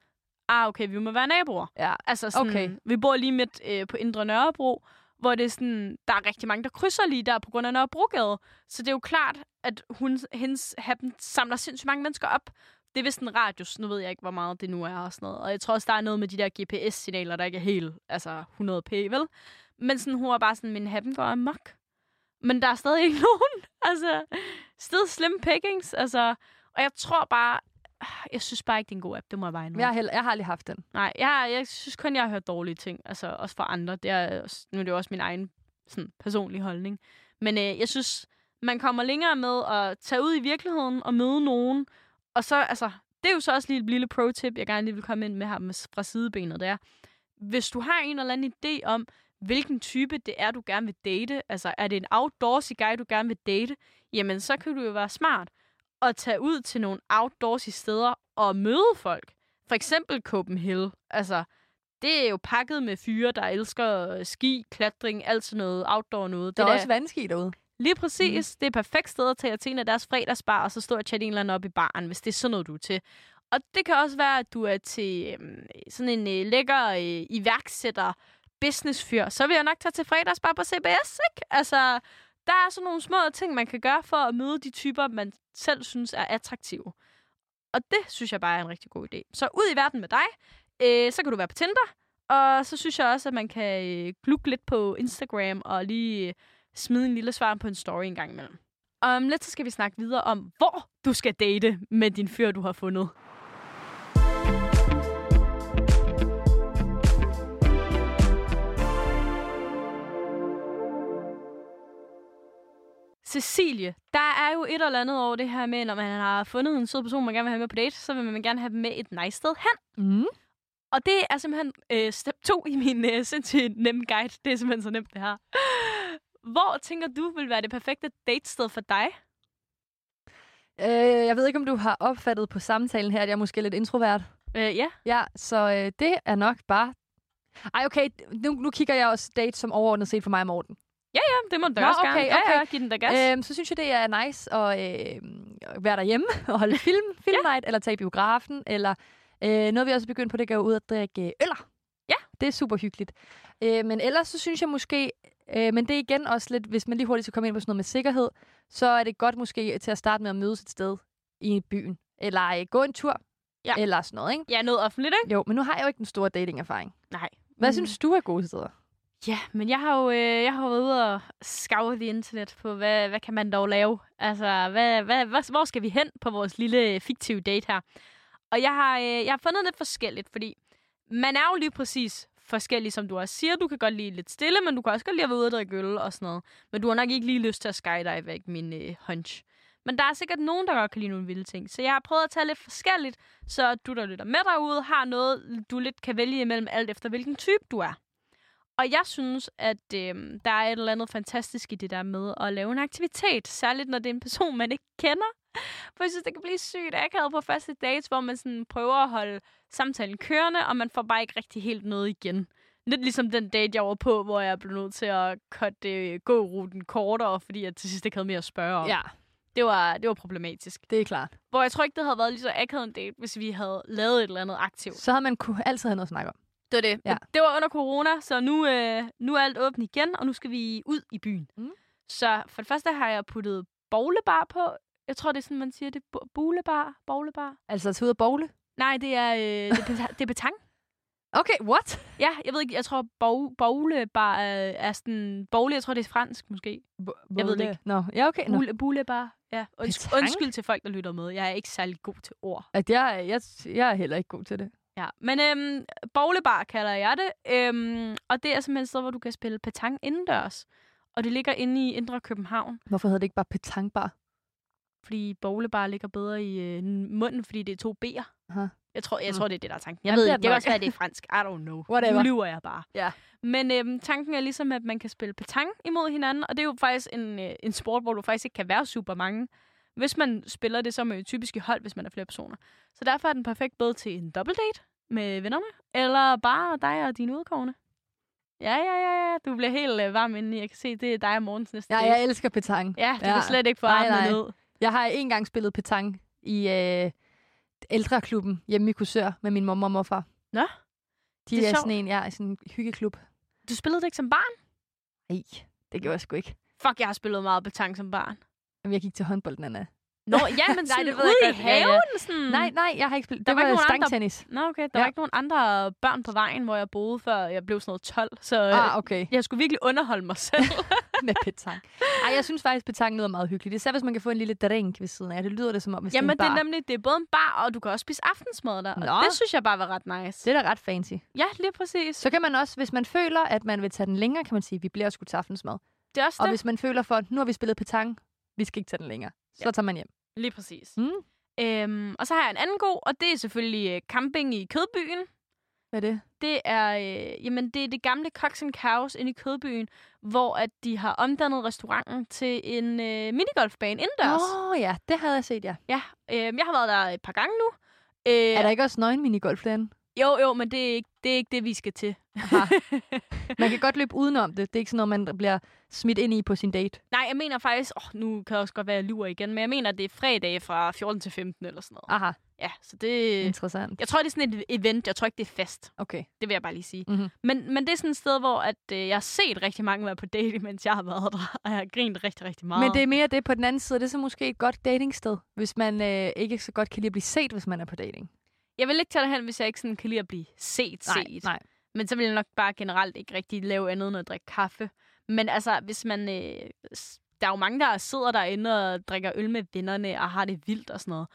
ah, okay, vi må være naboer. Ja. Altså sådan, Okay. vi bor lige midt øh, på Indre Nørrebro, hvor det er sådan, der er rigtig mange, der krydser lige der på grund af Nørrebrogade. Så det er jo klart, at hun, hendes happen samler sindssygt mange mennesker op. Det er vist en radius, nu ved jeg ikke, hvor meget det nu er og sådan noget. Og jeg tror også, der er noget med de der GPS-signaler, der ikke er helt altså 100p, vel? Men sådan, hun er bare sådan, min happen går amok. Men der er stadig ikke nogen. Altså, still slim pickings. Altså, og jeg tror bare, jeg synes bare ikke, det er en god app. Det må jeg bare indrømme. Jeg, har heller, jeg har aldrig haft den. Nej, jeg, jeg synes kun, jeg har hørt dårlige ting. Altså også fra andre. Det er, nu er det jo også min egen sådan, personlige holdning. Men øh, jeg synes, man kommer længere med at tage ud i virkeligheden og møde nogen. Og så, altså, det er jo så også lige et lille pro-tip, jeg gerne lige vil komme ind med her fra sidebenet, det er, hvis du har en eller anden idé om, hvilken type det er, du gerne vil date, altså er det en outdoorsy guy, du gerne vil date, jamen så kan du jo være smart og tage ud til nogle outdoorsy steder og møde folk. For eksempel Copenhagen. Altså, det er jo pakket med fyre, der elsker ski, klatring, alt sådan noget outdoor noget. Der det er også vandski derude. Lige præcis. Mm. Det er et perfekt sted at tage af deres fredagsbar, og så stå og chatte en eller anden op i baren, hvis det er sådan noget, du er til. Og det kan også være, at du er til øhm, sådan en øh, lækker øh, iværksætter, businessfyr. Så vil jeg nok tage til fredagsbar på CBS, ikke? Altså, der er sådan nogle små ting, man kan gøre for at møde de typer, man selv synes er attraktive. Og det synes jeg bare er en rigtig god idé. Så ud i verden med dig. Øh, så kan du være på Tinder. Og så synes jeg også, at man kan øh, glukke lidt på Instagram og lige øh, smide en lille svar på en story en gang imellem. Om lidt så skal vi snakke videre om, hvor du skal date med din fyr, du har fundet. Cecilie, der er jo et eller andet over det her med, når man har fundet en sød person, man gerne vil have med på date, så vil man gerne have dem med et nice sted hen. Mm. Og det er simpelthen øh, step 2 i min øh, sindssygt nemme guide. Det er simpelthen så nemt, det her. Hvor tænker du vil være det perfekte datested for dig? Øh, jeg ved ikke, om du har opfattet på samtalen her, at jeg er måske lidt introvert. Øh, ja. Ja, så øh, det er nok bare... Ej, okay, nu, nu kigger jeg også date som overordnet set for mig og Morten. Ja, det må du da Nå, også okay, gerne. Ja, okay. ja, giv den da gas. Øhm, så synes jeg, det er nice at øh, være derhjemme og holde film, film night, eller tage i biografen, eller øh, noget, vi også er begyndt på, det går ud at drikke øller. Ja. Det er super hyggeligt. Øh, men ellers så synes jeg måske, øh, men det er igen også lidt, hvis man lige hurtigt skal komme ind på sådan noget med sikkerhed, så er det godt måske til at starte med at mødes et sted i byen, eller øh, gå en tur, Ja. eller sådan noget, ikke? Ja, noget offentligt, ikke? Jo, men nu har jeg jo ikke den store dating-erfaring. Nej. Hvad Mm. synes du er gode steder? Ja, men jeg har jo øh, jeg har været ude og scour the internet på, hvad, hvad kan man dog lave? Altså, hvad, hvad, hvad, hvor skal vi hen på vores lille fiktive date her? Og jeg har, øh, jeg har fundet lidt forskelligt, fordi man er jo lige præcis forskellig, som du også siger. Du kan godt lide lidt stille, men du kan også godt lide at være ude og drikke øl og sådan noget. Men du har nok ikke lige lyst til at skydive, ikke min øh, hunch. Men der er sikkert nogen, der godt kan lide nogle vilde ting. Så jeg har prøvet at tage lidt forskelligt, så du, der lytter med derude, har noget, du lidt kan vælge imellem, alt efter hvilken type du er. Og jeg synes, at øh, der er et eller andet fantastisk i det der med at lave en aktivitet. Særligt, når det er en person, man ikke kender. For jeg synes, det kan blive sygt akavet på første dates, hvor man sådan prøver at holde samtalen kørende, og man får bare ikke rigtig helt noget igen. Lidt ligesom den date, jeg var på, hvor jeg blev nødt til at cutte øh, gå-ruten kortere, fordi jeg til sidst ikke havde mere at spørge om. Ja, Det, var, det var problematisk. det er klart. Hvor jeg tror ikke, det havde været lige så akavet en date, hvis vi havde lavet et eller andet aktivt. Så har man kunne altid have noget at snakke om. Det var det. Ja. Det var under corona, så nu, øh, nu er alt åbent igen, og nu skal vi ud i byen. Mm. Så for det første har jeg puttet bowlebar på. Jeg tror, det er sådan, man siger det. Bo- Bowlebar? Bowlebar? Altså til ud at bowle? Nej, det er, øh, det, er det er betang. Okay, what? Ja, jeg ved ikke, jeg tror, bow- bowlebar er, er sådan... Bowle, jeg tror, det er fransk måske. Jeg ved det ikke. Nå, ja, okay. Nå. Bowle, bowlebar. Ja, unds- Petang? undskyld til folk, der lytter med. Jeg er ikke særlig god til ord. At jeg, jeg, jeg er heller ikke god til det. Ja, men øhm, bowlebar kalder jeg det. Øhm, og det er simpelthen et sted, hvor du kan spille petang indendørs. Og det ligger inde i Indre København. Hvorfor hedder det ikke bare petangbar? Fordi bowlebar ligger bedre i øh, munden, fordi det er to B'er. Aha. Jeg tror, jeg Mm. tror, det er det, der er tanken. Jeg Jamen, ved det er ikke. det kan også være, at det er fransk. I don't know. Whatever. Nu lyver jeg bare. Ja. Men øhm, tanken er ligesom, at man kan spille petang imod hinanden. Og det er jo faktisk en, øh, en sport, hvor du faktisk ikke kan være super mange. Hvis man spiller det, man jo typisk i hold, hvis man er flere personer. Så derfor er den perfekt både til en double date med vennerne, eller bare dig og dine udkårne. Ja, ja, ja, ja. Du bliver helt øh, varm indeni. Jeg kan se, det er dig og morgens næste Ja, date. jeg elsker petang. Ja, du Ja. kan slet ikke få Nej, nej. ned. Jeg har en gang spillet petang i øh, ældreklubben hjemme i Kursør med min mor og morfar. Nå, De det er er, sjovt. sådan en, ja, sådan en hyggeklub. Du spillede det ikke som barn? Nej, det gjorde jeg sgu ikke. Fuck, jeg har spillet meget petang som barn. Jamen, jeg gik til håndbold, Nana. Nå, ja, men Nej, sådan det ved ude jeg i godt. Ja, ja. haven? Sådan. Nej, nej, jeg har ikke spillet. Der Det var var, ikke nogen andre- stangtennis. Nå, okay. Der Ja. var ikke nogen andre børn på vejen, hvor jeg boede, før jeg blev sådan noget 12. Så øh, Ah, okay. jeg skulle virkelig underholde mig selv. med petang. Ej, jeg synes faktisk, petang lyder meget hyggeligt. Især hvis man kan få en lille drink ved siden af. Det lyder det som om, hvis Jamen, det det er en er bar. nemlig det er både en bar, og du kan også spise aftensmad der. Nå. Og det synes jeg bare var ret nice. Det er da ret fancy. Ja, lige præcis. Så kan man også, hvis man føler, at man vil tage den længere, kan man sige, vi bliver sgu til aftensmad. Det er også Og det. hvis man føler for, nu har vi spillet petang, vi skal ikke tage den længere, så Ja. tager man hjem. Lige præcis. Mm. Øhm, og så har jeg en anden god, og det er selvfølgelig øh, camping i Kødbyen. Hvad er det? Det er, øh, jamen, det er det gamle Cox and Cows inde i Kødbyen, hvor at de har omdannet restauranten til en øh, minigolfbane indendørs. Åh oh, ja, det havde jeg set, ja. Ja, øh, jeg har været der et par gange nu. Øh, Er der ikke også nøgen minigolf derinde? Jo, jo, men det er, ikke, det er ikke det, vi skal til. Aha. Man kan godt løbe udenom det. Det er ikke sådan noget, man bliver smidt ind i på sin date. Nej, jeg mener faktisk... Åh, nu kan jeg også godt være, at jeg lurer igen, men jeg mener, at det er fredag fra 14 til 15 eller sådan noget. Aha, Ja, så det... interessant. Jeg tror, det er sådan et event. Jeg tror ikke, det er fest. Okay. Det vil jeg bare lige sige. Mm-hmm. Men, men det er sådan et sted, hvor at, øh, jeg har set rigtig mange være på date, mens jeg har været der. Og jeg har grint rigtig, rigtig meget. Men det er mere det på den anden side. Det er så måske et godt datingsted, hvis man øh, ikke så godt kan lide at blive set, hvis man er på dating. Jeg vil ikke tage det hen, hvis jeg ikke sådan kan lide at blive set, Nej, set. nej. Men så vil jeg nok bare generelt ikke rigtig lave andet end at drikke kaffe. Men altså, hvis man... Øh, der er jo mange, der sidder derinde og drikker øl med vennerne og har det vildt og sådan noget.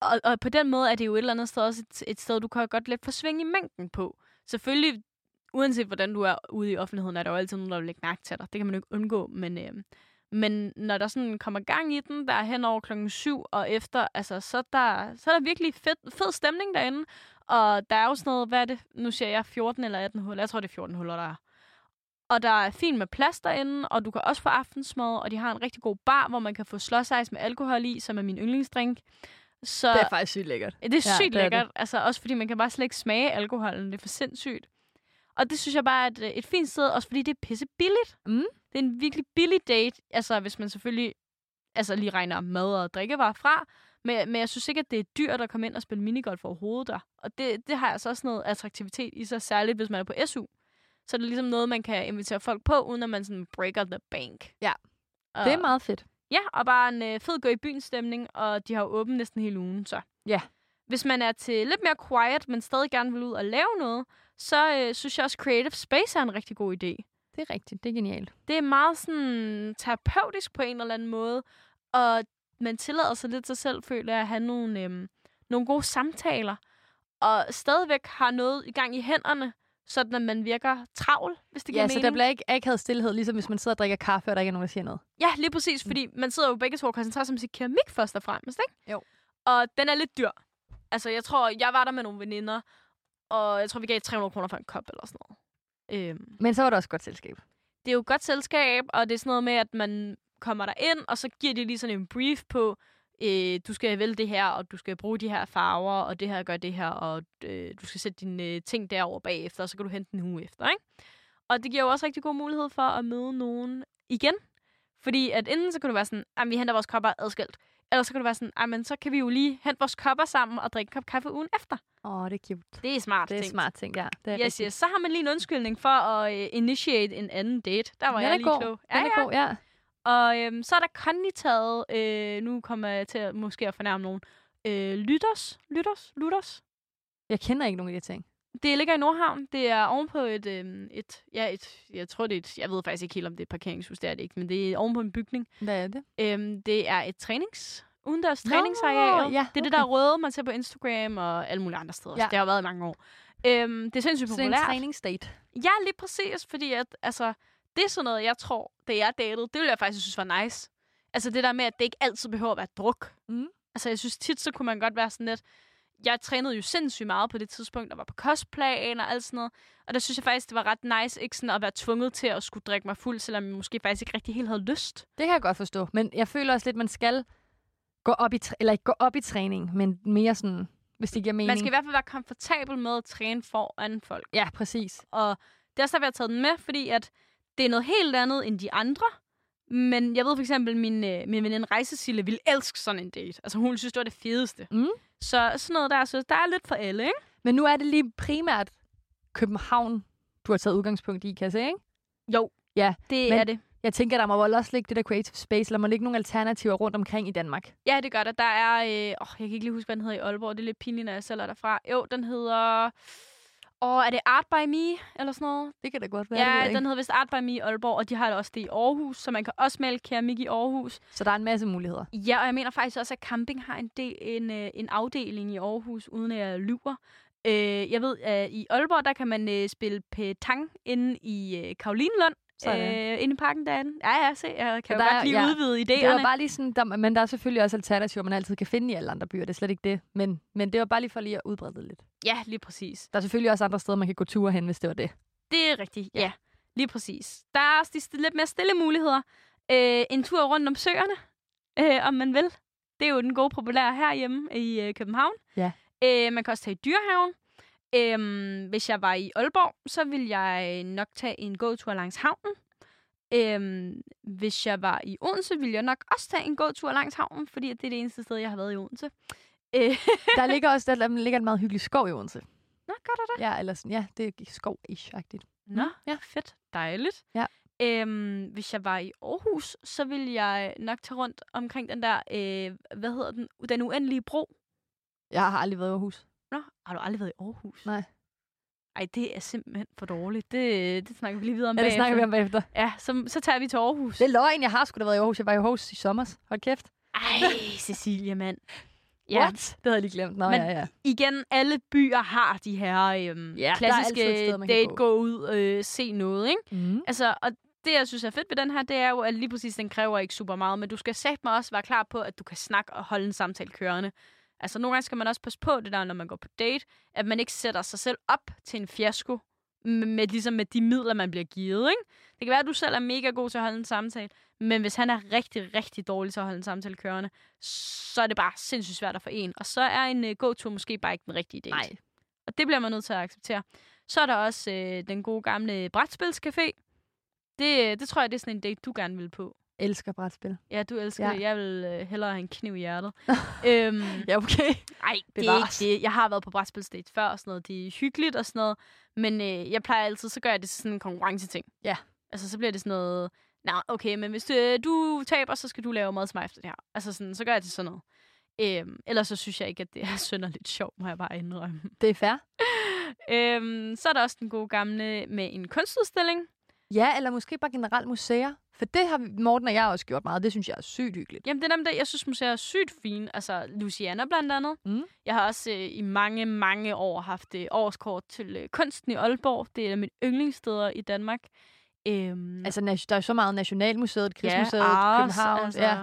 Og, og på den måde er det jo et eller andet sted også et, et sted, du kan godt lidt forsvinge i mængden på. Selvfølgelig, uanset hvordan du er ude i offentligheden, er der jo altid nogen, der vil lægge mærke til dig. Det kan man jo ikke undgå. Men, øh, Men når der sådan kommer gang i den, der er hen over klokken 7 og efter, altså, så, der, så er der virkelig fed, fed stemning derinde. Og der er jo sådan noget, hvad er det? Nu siger jeg 14 eller 18 huller. Jeg tror, det er 14 huller, der er. Og der er fint med plads derinde, og du kan også få aftensmad, og de har en rigtig god bar, hvor man kan få slåsejs med alkohol i, som er min yndlingsdrink. Så Det er faktisk sygt lækkert. det er sygt Ja, det er det. lækkert. Altså også fordi man kan bare slet ikke smage alkoholen. Det er for sindssygt. Og det synes jeg bare er et, øh, et fint sted, også fordi det er pisse billigt. Mm. Det er en virkelig billig date. Altså hvis man selvfølgelig altså, lige regner mad og drikkevarer fra. Men, men jeg synes ikke, at det er dyrt at komme ind og spille minigolf overhovedet der. Og det, det har altså også noget attraktivitet i sig, særligt hvis man er på SU. Så er det ligesom noget, man kan invitere folk på, uden at man sådan breaker the bank. Ja. Og, Det er meget fedt. Ja, og bare en øh, fed gå i byen stemning, og de har jo åbent næsten hele ugen, så. Ja. Hvis man er til lidt mere quiet, men stadig gerne vil ud og lave noget, så øh, synes jeg også, Creative Space er en rigtig god idé. Det er rigtigt. Det er genialt. Det er meget sådan terapeutisk på en eller anden måde, og man tillader sig lidt sig selv, føler jeg, at have nogle, øhm, nogle gode samtaler, og stadigvæk har noget i gang i hænderne, sådan at man virker travl, hvis det giver Ja, mening. så der bliver ikke akavet stillhed, ligesom hvis man sidder og drikker kaffe, og der ikke er nogen, der siger noget. Ja, lige præcis, fordi man sidder jo begge to og koncentrerer sig om sit keramik først og fremmest, ikke? Jo. Og den er lidt dyr. Altså, jeg tror, jeg var der med nogle veninder, og jeg tror, vi gav 300 kroner for en kop eller sådan noget. Øhm, Men så var det også godt selskab. det er jo et godt selskab, og det er sådan noget med, at man kommer der ind, og så giver de lige sådan en brief på, øh, du skal vælge det her, og du skal bruge de her farver, og det her gør det her, og øh, du skal sætte dine øh, ting derover bagefter, og så kan du hente den uge efter, ikke? Og det giver jo også rigtig god mulighed for at møde nogen igen. Fordi at enten så kan du være sådan, at vi henter vores kopper adskilt. Eller så kan du være sådan, men så kan vi jo lige hente vores kopper sammen og drikke en kop kaffe ugen efter. Åh, oh, det er cute. Det er smart Det er tænkt. smart ting, ja. Det er Yes, rigtigt. yes. Så har man lige en undskyldning for at uh, initiate en anden date. Der var Den jeg lige god. klog. Den er god, ja. Og øhm, så er der konditaget, øh, nu kommer jeg til at måske at fornærme nogen, øh, Lytters, Lytters, Lytters. Jeg kender ikke nogen af de ting. Det ligger i Nordhavn. Det er ovenpå et, øhm, et, ja, et, jeg tror det er et, jeg ved faktisk ikke helt, om det er et parkeringshus, det er det ikke, men det er ovenpå en bygning. Hvad er det? Øhm, det er et trænings, udendørs Nå, træningsareal. ja, Det er det, der er røde, man ser på Instagram og alle mulige andre steder. Ja. Ja. Det har været i mange år. Øhm, det er sindssygt Sådan en populært. træningsdate. Ja, lige præcis, fordi at, altså, det er sådan noget, jeg tror, da jeg datede, det ville jeg faktisk synes var nice. Altså det der med, at det ikke altid behøver at være druk. Mm. Altså jeg synes tit, så kunne man godt være sådan lidt, jeg trænede jo sindssygt meget på det tidspunkt, og var på kostplan og alt sådan noget. Og der synes jeg faktisk, det var ret nice, ikke sådan at være tvunget til at skulle drikke mig fuld, selvom jeg måske faktisk ikke rigtig helt havde lyst. Det kan jeg godt forstå. Men jeg føler også lidt, man skal gå op i, eller ikke gå op i træning, men mere sådan, hvis det giver mening. Man skal i hvert fald være komfortabel med at træne foran folk. Ja, præcis. Og det er også derfor, jeg har taget den med, fordi at det er noget helt andet end de andre. Men jeg ved for eksempel, min, øh, min veninde Rejsesille ville elske sådan en date. Altså hun synes, det var det fedeste. Mm. Så sådan noget der, så der er lidt for alle, ikke? Men nu er det lige primært København, du har taget udgangspunkt i, kan jeg se, ikke? Jo, Ja, det men- er det. Jeg tænker, der må vel også ligge det der creative space, eller må ligge nogle alternativer rundt omkring i Danmark. Ja, det gør der. Der er, øh, åh, jeg kan ikke lige huske, hvad den hedder i Aalborg. Det er lidt pinligt, når jeg selv er derfra. Jo, den hedder, åh, er det Art by Me, eller sådan noget? Det kan da godt være. det Ja, ikke. den hedder vist Art by Me i Aalborg, og de har det også det i Aarhus, så man kan også male keramik i Aarhus. Så der er en masse muligheder. Ja, og jeg mener faktisk også, at camping har en, del, en, øh, en afdeling i Aarhus, uden at jeg lyver. Øh, jeg ved, at i Aalborg, der kan man øh, spille petang inde i øh, Karolinelund. Sådan. Øh, inde i parken derinde. Ja, ja, se, jeg kan Så jo godt lige ja. udvide Det var idéerne. bare lige sådan, der, men der er selvfølgelig også alternativer, man altid kan finde i alle andre byer. Det er slet ikke det. Men, men det var bare lige for lige at udbrede det lidt. Ja, lige præcis. Der er selvfølgelig også andre steder, man kan gå ture hen, hvis det var det. Det er rigtigt, ja. Ja. ja. Lige præcis. Der er også de lidt mere stille muligheder. Øh, en tur rundt om søerne, øh, om man vil. Det er jo den gode populære herhjemme i øh, København. Ja. Øh, man kan også tage i dyrehaven. Øhm, hvis jeg var i Aalborg, så ville jeg nok tage en gåtur langs havnen. Øhm, hvis jeg var i Odense, ville jeg nok også tage en gåtur langs havnen, fordi det er det eneste sted, jeg har været i Odense. Øh, Der ligger også der, der ligger en meget hyggelig skov i Odense. Nå, gør der det? Ja, eller sådan, ja, det er skov-ish-agtigt. Nå, Mm, ja. fedt. Dejligt. Ja. Øhm, hvis jeg var i Aarhus, så ville jeg nok tage rundt omkring den der, øh, hvad hedder den, den uendelige bro. Jeg har aldrig været i Aarhus. Nå, har du aldrig været i Aarhus? Nej. Ej, det er simpelthen for dårligt. Det, det snakker vi lige videre om Ja, det bagefter. snakker vi om bagefter. Ja, så, så tager vi til Aarhus. Det er løgn, jeg har sgu da været i Aarhus. Jeg var i Aarhus i sommer. Hold kæft. Ej, Cecilia, mand. Ja. What? Det havde jeg lige glemt. Nå, Men- ja, ja. Igen, alle byer har de her øhm, Ja, klassiske sted, date, gå. gå ud, øh, se noget, ikke? Mm. Altså, og det, jeg synes er fedt ved den her, det er jo, at lige præcis den kræver ikke super meget, men du skal sætte mig også være klar på, at du kan snakke og holde en samtale kørende. Altså, nogle gange skal man også passe på det der, når man går på date, at man ikke sætter sig selv op til en fiasko, med, med, ligesom med de midler, man bliver givet, ikke? Det kan være, at du selv er mega god til at holde en samtale, men hvis han er rigtig, rigtig dårlig til at holde en samtale kørende, så er det bare sindssygt svært at få en. Og så er en uh, go-to måske bare ikke den rigtige date. Nej. Og det bliver man nødt til at acceptere. Så er der også øh, den gode gamle brætspilscafé. Det, det tror jeg, det er sådan en date, du gerne vil på. Elsker brætspil. Ja, du elsker Ja. det. Jeg vil øh, hellere have en kniv i hjertet. øhm, Ja, okay. ej, det er ikke det. Jeg har været på brætspilsdate før og sådan noget. Det er hyggeligt og sådan noget. Men øh, jeg plejer altid, så gør jeg det til sådan en konkurrenceting. Ja. Altså, så bliver det sådan noget... Nej, okay, men hvis du, øh, du taber, så skal du lave mad til mig efter det her. Altså, sådan, så gør jeg det sådan noget. Øhm, ellers så synes jeg ikke, at det er synderligt sjovt, må jeg bare indrømme. Det er fair. øhm, så er der også den gode gamle med en kunstudstilling. Ja, eller måske bare generelt museer. For det har Morten og jeg også gjort meget. Det synes jeg er sygt hyggeligt. Jamen, det er nemlig det. Jeg synes, museer er sygt fine. Altså, Luciana blandt andet. Mm. Jeg har også øh, i mange, mange år haft øh, årskort til øh, kunsten i Aalborg. Det er mine yndlingssteder i Danmark. Øhm, Altså, der er jo så meget Nationalmuseet, Krigsmuseet, Ars, København. Altså, Ja.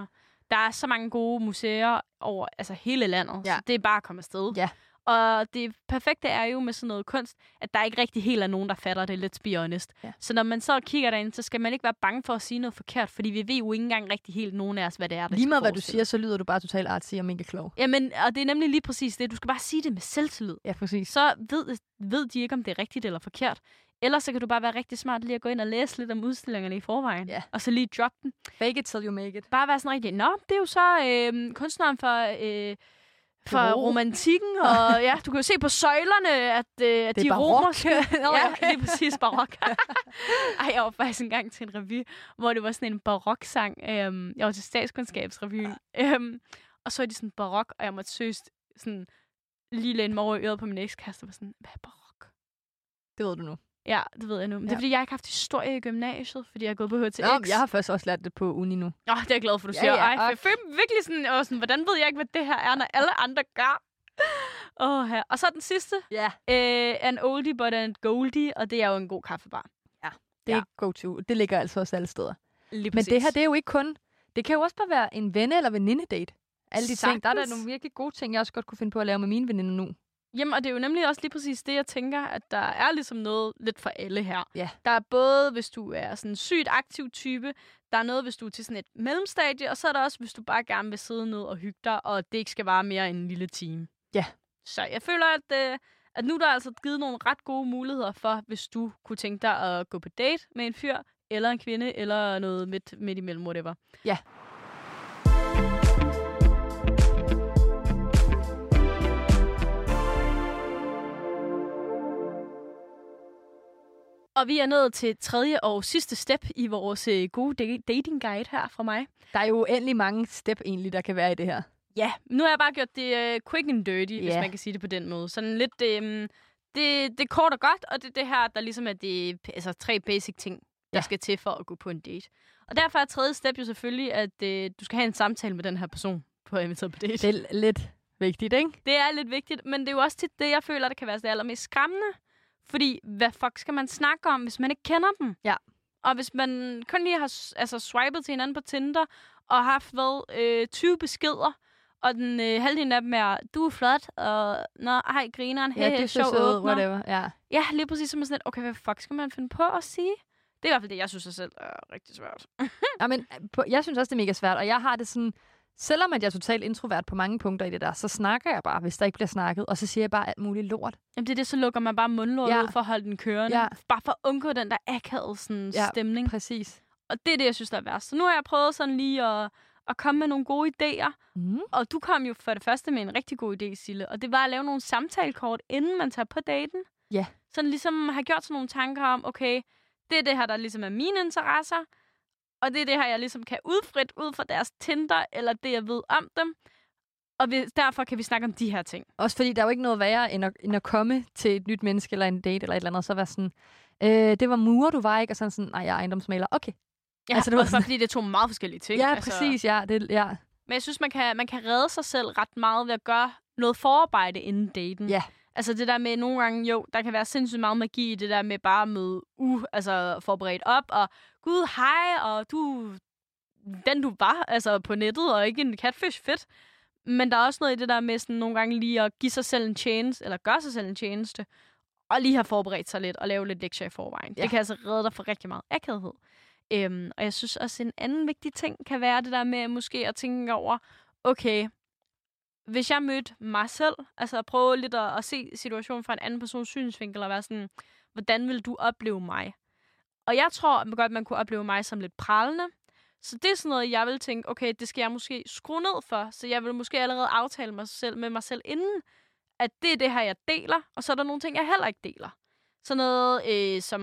Der er så mange gode museer over altså hele landet, Ja. så det er bare at komme afsted. Ja. Og det perfekte er jo med sådan noget kunst, at der ikke rigtig helt er nogen, der fatter det, let's be honest. Ja. Så når man så kigger derind, så skal man ikke være bange for at sige noget forkert, fordi vi ved jo ikke engang rigtig helt nogen af os, hvad det er, der Lige meget, hvad du siger, så lyder du bare totalt artsy og mega klog. Jamen, og det er nemlig lige præcis det. Du skal bare sige det med selvtillid. Ja, præcis. Så ved, ved de ikke, om det er rigtigt eller forkert. Ellers så kan du bare være rigtig smart lige at gå ind og læse lidt om udstillingerne i forvejen. Ja. Og så lige droppe den. Fake it till you make it. Bare være sådan rigtig, nå, det er jo så øh, kunstneren for, øh, for Peru. romantikken, og ja, du kan jo se på søjlerne, at, øh, at Det er de barok. romerske... Nå, ja, lige præcis barok. Ej, jeg var faktisk engang til en revy, hvor det var sådan en baroksang. Øhm, jeg var til statskundskabsrevyen. Øhm, og så er de sådan barok, og jeg måtte søst sådan lige læne mig over i øret på min ekskæreste og var sådan, hvad er barok? Det ved du nu. Ja, det ved jeg nu. Men det er Ja. fordi, jeg ikke har haft historie i gymnasiet, fordi jeg er gået på HTX. Nå, jeg har først også lært det på uni nu. Åh, det er jeg glad for, du Ja, siger. ja, Ej, jeg føler virkelig sådan, og sådan, hvordan ved jeg ikke, hvad det her er, når alle andre gør? Åh, her. Og så den sidste. Ja. Øh, an oldie, but an goldie, og det er jo en god kaffebar. Det er Ja. ja. go-to. Det ligger altså også alle steder. Lige Men det her, det er jo ikke kun... Det kan jo også bare være en venne- eller veninde-date. Alle de ting. Der er der Sagtens. nogle virkelig gode ting, jeg også godt kunne finde på at lave med mine veninder nu. Jamen, og det er jo nemlig også lige præcis det, jeg tænker, at der er ligesom noget lidt for alle her. Ja. Der er både, hvis du er sådan en sygt aktiv type, der er noget, hvis du er til sådan et mellemstadie, og så er der også, hvis du bare gerne vil sidde ned og hygge dig, og det ikke skal vare mere end en lille time. Ja. Så jeg føler, at, øh, at nu er der altså givet nogle ret gode muligheder for, hvis du kunne tænke dig at gå på date med en fyr, eller en kvinde, eller noget midt, midt imellem, whatever. Ja. Og vi er nået til tredje og sidste step i vores øh, gode da- dating guide her fra mig. Der er jo uendelig mange step egentlig, der kan være i det her. Ja, nu har jeg bare gjort det uh, quick and dirty, yeah. hvis man kan sige det på den måde. Sådan lidt, um, det, det er kort og godt, og det er det her, der ligesom er de altså, tre basic ting, der Ja. skal til for at gå på en date. Og derfor er tredje step jo selvfølgelig, at uh, du skal have en samtale med den her person på at invitere på date. Det er lidt vigtigt, ikke? Det er lidt vigtigt, men det er jo også tit det, jeg føler, der kan være det allermest skræmmende. Fordi, hvad fuck skal man snakke om, hvis man ikke kender dem? Ja. Og hvis man kun lige har altså, swipet til hinanden på Tinder, og haft hvad, øh, 20 beskeder, og den øh, halvdelen af dem er, du er flot, og nå, hej, grineren, hey, Ja, det er sjov sød, åbner. whatever. Ja. Ja, lige præcis som sådan lidt, okay, hvad fuck skal man finde på at sige? Det er i hvert fald det, jeg synes er selv er rigtig svært. ja men, på, jeg synes også, det er mega svært, og jeg har det sådan... Selvom at jeg er totalt introvert på mange punkter i det der, så snakker jeg bare, hvis der ikke bliver snakket, og så siger jeg bare alt muligt lort. Jamen det er det, så lukker man bare mundlåret Ja. ud for at holde den kørende. Ja. Bare for at undgå den der akavede sådan, Ja. stemning. Præcis. Og det er det, jeg synes, der er værst. Så nu har jeg prøvet sådan lige at, at komme med nogle gode idéer. Mm. Og du kom jo for det første med en rigtig god idé, Sille. Og det var at lave nogle samtalekort, inden man tager på daten. Ja. Sådan ligesom have gjort sådan nogle tanker om, okay, det er det her, der ligesom er mine interesser. Og det er det her, jeg ligesom kan udfrit ud fra deres Tinder, eller det, jeg ved om dem. Og vi, derfor kan vi snakke om de her ting. Også fordi der er jo ikke noget værre, end at, end at komme til et nyt menneske, eller en date, eller et eller andet, og så være sådan, øh, det var murer, du var ikke, og sådan sådan, nej, jeg er ejendomsmaler. Okay. Ja, Altså, altså, det var var fordi det er to meget forskellige ting. Ja, altså. præcis, ja. Det, ja. Men jeg synes, man kan, man kan redde sig selv ret meget ved at gøre noget forarbejde inden daten. Ja. Altså det der med nogle gange, jo, der kan være sindssygt meget magi i det der med bare at møde u, altså forberedt op og gud, hej, og du den du var, altså på nettet, og ikke en catfish, fedt. Men der er også noget i det der med sådan nogle gange lige at give sig selv en tjeneste, eller gøre sig selv en tjeneste, og lige have forberedt sig lidt og lave lidt lektier i forvejen. Ja. Det kan altså redde dig for rigtig meget akavhed. Øhm, og jeg synes også, en anden vigtig ting kan være det der med måske at tænke over, okay, hvis jeg mødte mig selv, altså at prøve lidt at, at se situationen fra en anden persons synsvinkel, og være sådan, hvordan vil du opleve mig? Og jeg tror godt, man kunne opleve mig som lidt prallende. Så det er sådan noget, jeg vil tænke, okay, det skal jeg måske skrue ned for. Så jeg vil måske allerede aftale mig selv med mig selv inden, at det er det her, jeg deler. Og så er der nogle ting, jeg heller ikke deler. Sådan noget øh, som,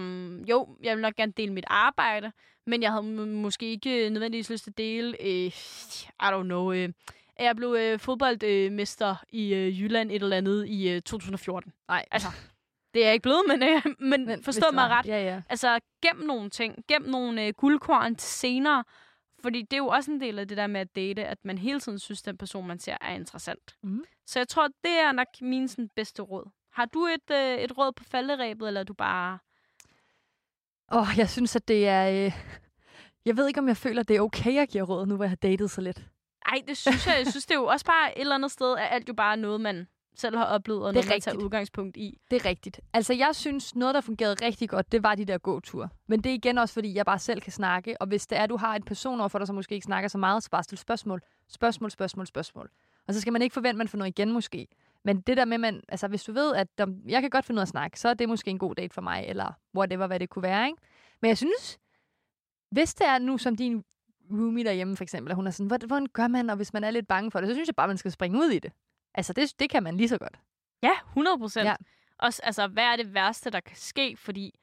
jo, jeg vil nok gerne dele mit arbejde, men jeg havde måske ikke nødvendigvis lyst til at dele, øh, I don't know, øh, at jeg blev øh, fodboldmester øh, i øh, Jylland et eller andet i øh, 2014. Nej. Altså, det er jeg ikke blevet, men, øh, men, men forstå mig ret. Ja, ja. Altså, gem nogle ting. Gem nogle øh, guldkorn til senere. Fordi det er jo også en del af det der med at date, at man hele tiden synes, den person, man ser, er interessant. Mm. Så jeg tror, det er nok min sådan, bedste råd. Har du et, øh, et råd på falderæbet, eller er du bare... Åh, oh, jeg synes, at det er... Øh... Jeg ved ikke, om jeg føler, at det er okay at give råd, nu hvor jeg har datet så lidt. Nej, det synes jeg. Jeg synes, det er jo også bare et eller andet sted, at alt jo bare er noget, man selv har oplevet, og det noget, man tager udgangspunkt i. Det er rigtigt. Altså, jeg synes, noget, der fungerede rigtig godt, det var de der gåture. Men det er igen også, fordi jeg bare selv kan snakke. Og hvis det er, at du har en person overfor dig, som måske ikke snakker så meget, så bare stille spørgsmål. Spørgsmål, spørgsmål, spørgsmål. Og så skal man ikke forvente, at man får noget igen måske. Men det der med, man, altså hvis du ved, at om, jeg kan godt finde ud af at snakke, så er det måske en god date for mig, eller whatever, hvad det kunne være, ikke? Men jeg synes, hvis det er nu, som din roomie derhjemme for eksempel, og hun er sådan, hvordan gør man, og hvis man er lidt bange for det, så synes jeg bare, man skal springe ud i det. Altså, det, det kan man lige så godt. Ja, 100 procent. Ja. Også, altså, hvad er det værste, der kan ske? Fordi,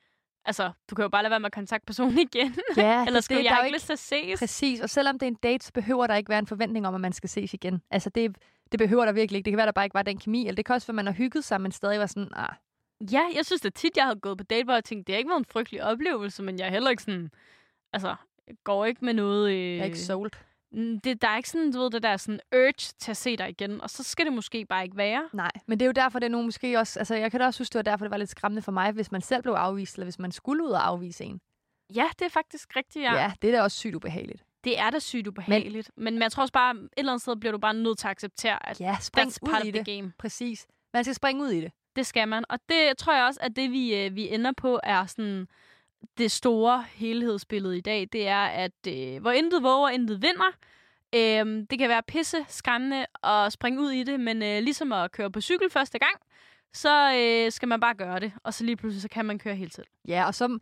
altså, du kan jo bare lade være med at kontakte personen igen. Ja, Eller skal det, jeg ikke ikke- lyst til at ses? Præcis, og selvom det er en date, så behøver der ikke være en forventning om, at man skal ses igen. Altså, det, det behøver der virkelig ikke. Det kan være, der bare ikke var den kemi, eller det kan også være, at man har hygget sig, men stadig var sådan, ah, Ja, jeg synes det tit, jeg har gået på date, hvor jeg tænkte, det har ikke været en frygtelig oplevelse, men jeg er heller ikke sådan, altså, går ikke med noget... Øh, jeg er ikke sold. Mm, det, der er ikke sådan, du ved, det der sådan urge til at se dig igen, og så skal det måske bare ikke være. Nej, men det er jo derfor, det er nu måske også... Altså, jeg kan da også huske, det var derfor, det var lidt skræmmende for mig, hvis man selv blev afvist, eller hvis man skulle ud og afvise en. Ja, det er faktisk rigtigt, ja. Ja, det er da også sygt ubehageligt. Det er da sygt ubehageligt. Men, men jeg tror også bare, et eller andet sted bliver du bare nødt til at acceptere, at Ja, spring that's ud part i of det. the game. Præcis. Man skal springe ud i det. Det skal man. Og det tror jeg også, at det vi, øh, vi ender på, er sådan det store helhedsbillede i dag. Det er, at øh, hvor intet våger, intet vinder. Øhm, det kan være pisse skræmmende at springe ud i det, men øh, ligesom at køre på cykel første gang, så øh, skal man bare gøre det. Og så lige pludselig, så kan man køre hele tiden. Ja, og så...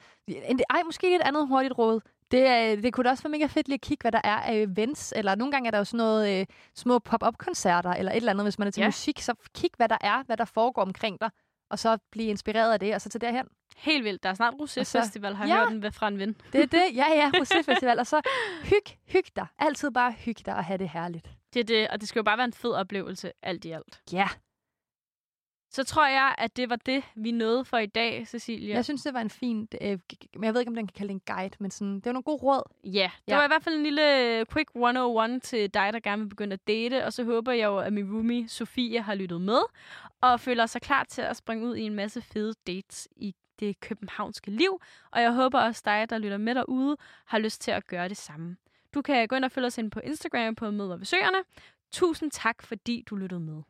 Ej, måske et andet hurtigt råd. Det, det kunne da også være mega fedt lige at kigge, hvad der er af events, eller nogle gange er der jo sådan noget øh, små pop-up-koncerter, eller et eller andet, hvis man er til Ja. musik, så kig, hvad der er, hvad der foregår omkring dig, og så blive inspireret af det, og så til derhen. Helt vildt. Der er snart Rosé så- Festival, har jeg Ja. hørt den ved fra en ven. Det er det, ja, ja, Rosé-festival, og så hyg, hyg dig. Altid bare hyg dig og have det herligt. Det er det, og det skal jo bare være en fed oplevelse, alt i alt. Ja, Så tror jeg, at det var det, vi nåede for i dag, Cecilia. jeg synes, det var en fin, øh, jeg ved ikke, om den kan kalde en guide, men sådan, det var nogle gode råd. Ja, det Ja. var i hvert fald en lille øh, quick 101 til dig, der gerne vil begynde at date. Og så håber jeg jo, at min roomie Sofie har lyttet med, og føler sig klar til at springe ud i en masse fede dates i det københavnske liv. Og jeg håber også dig, der lytter med derude, har lyst til at gøre det samme. Du kan gå ind og følge os ind på Instagram på Møder ved Søerne. Tusind tak, fordi du lyttede med.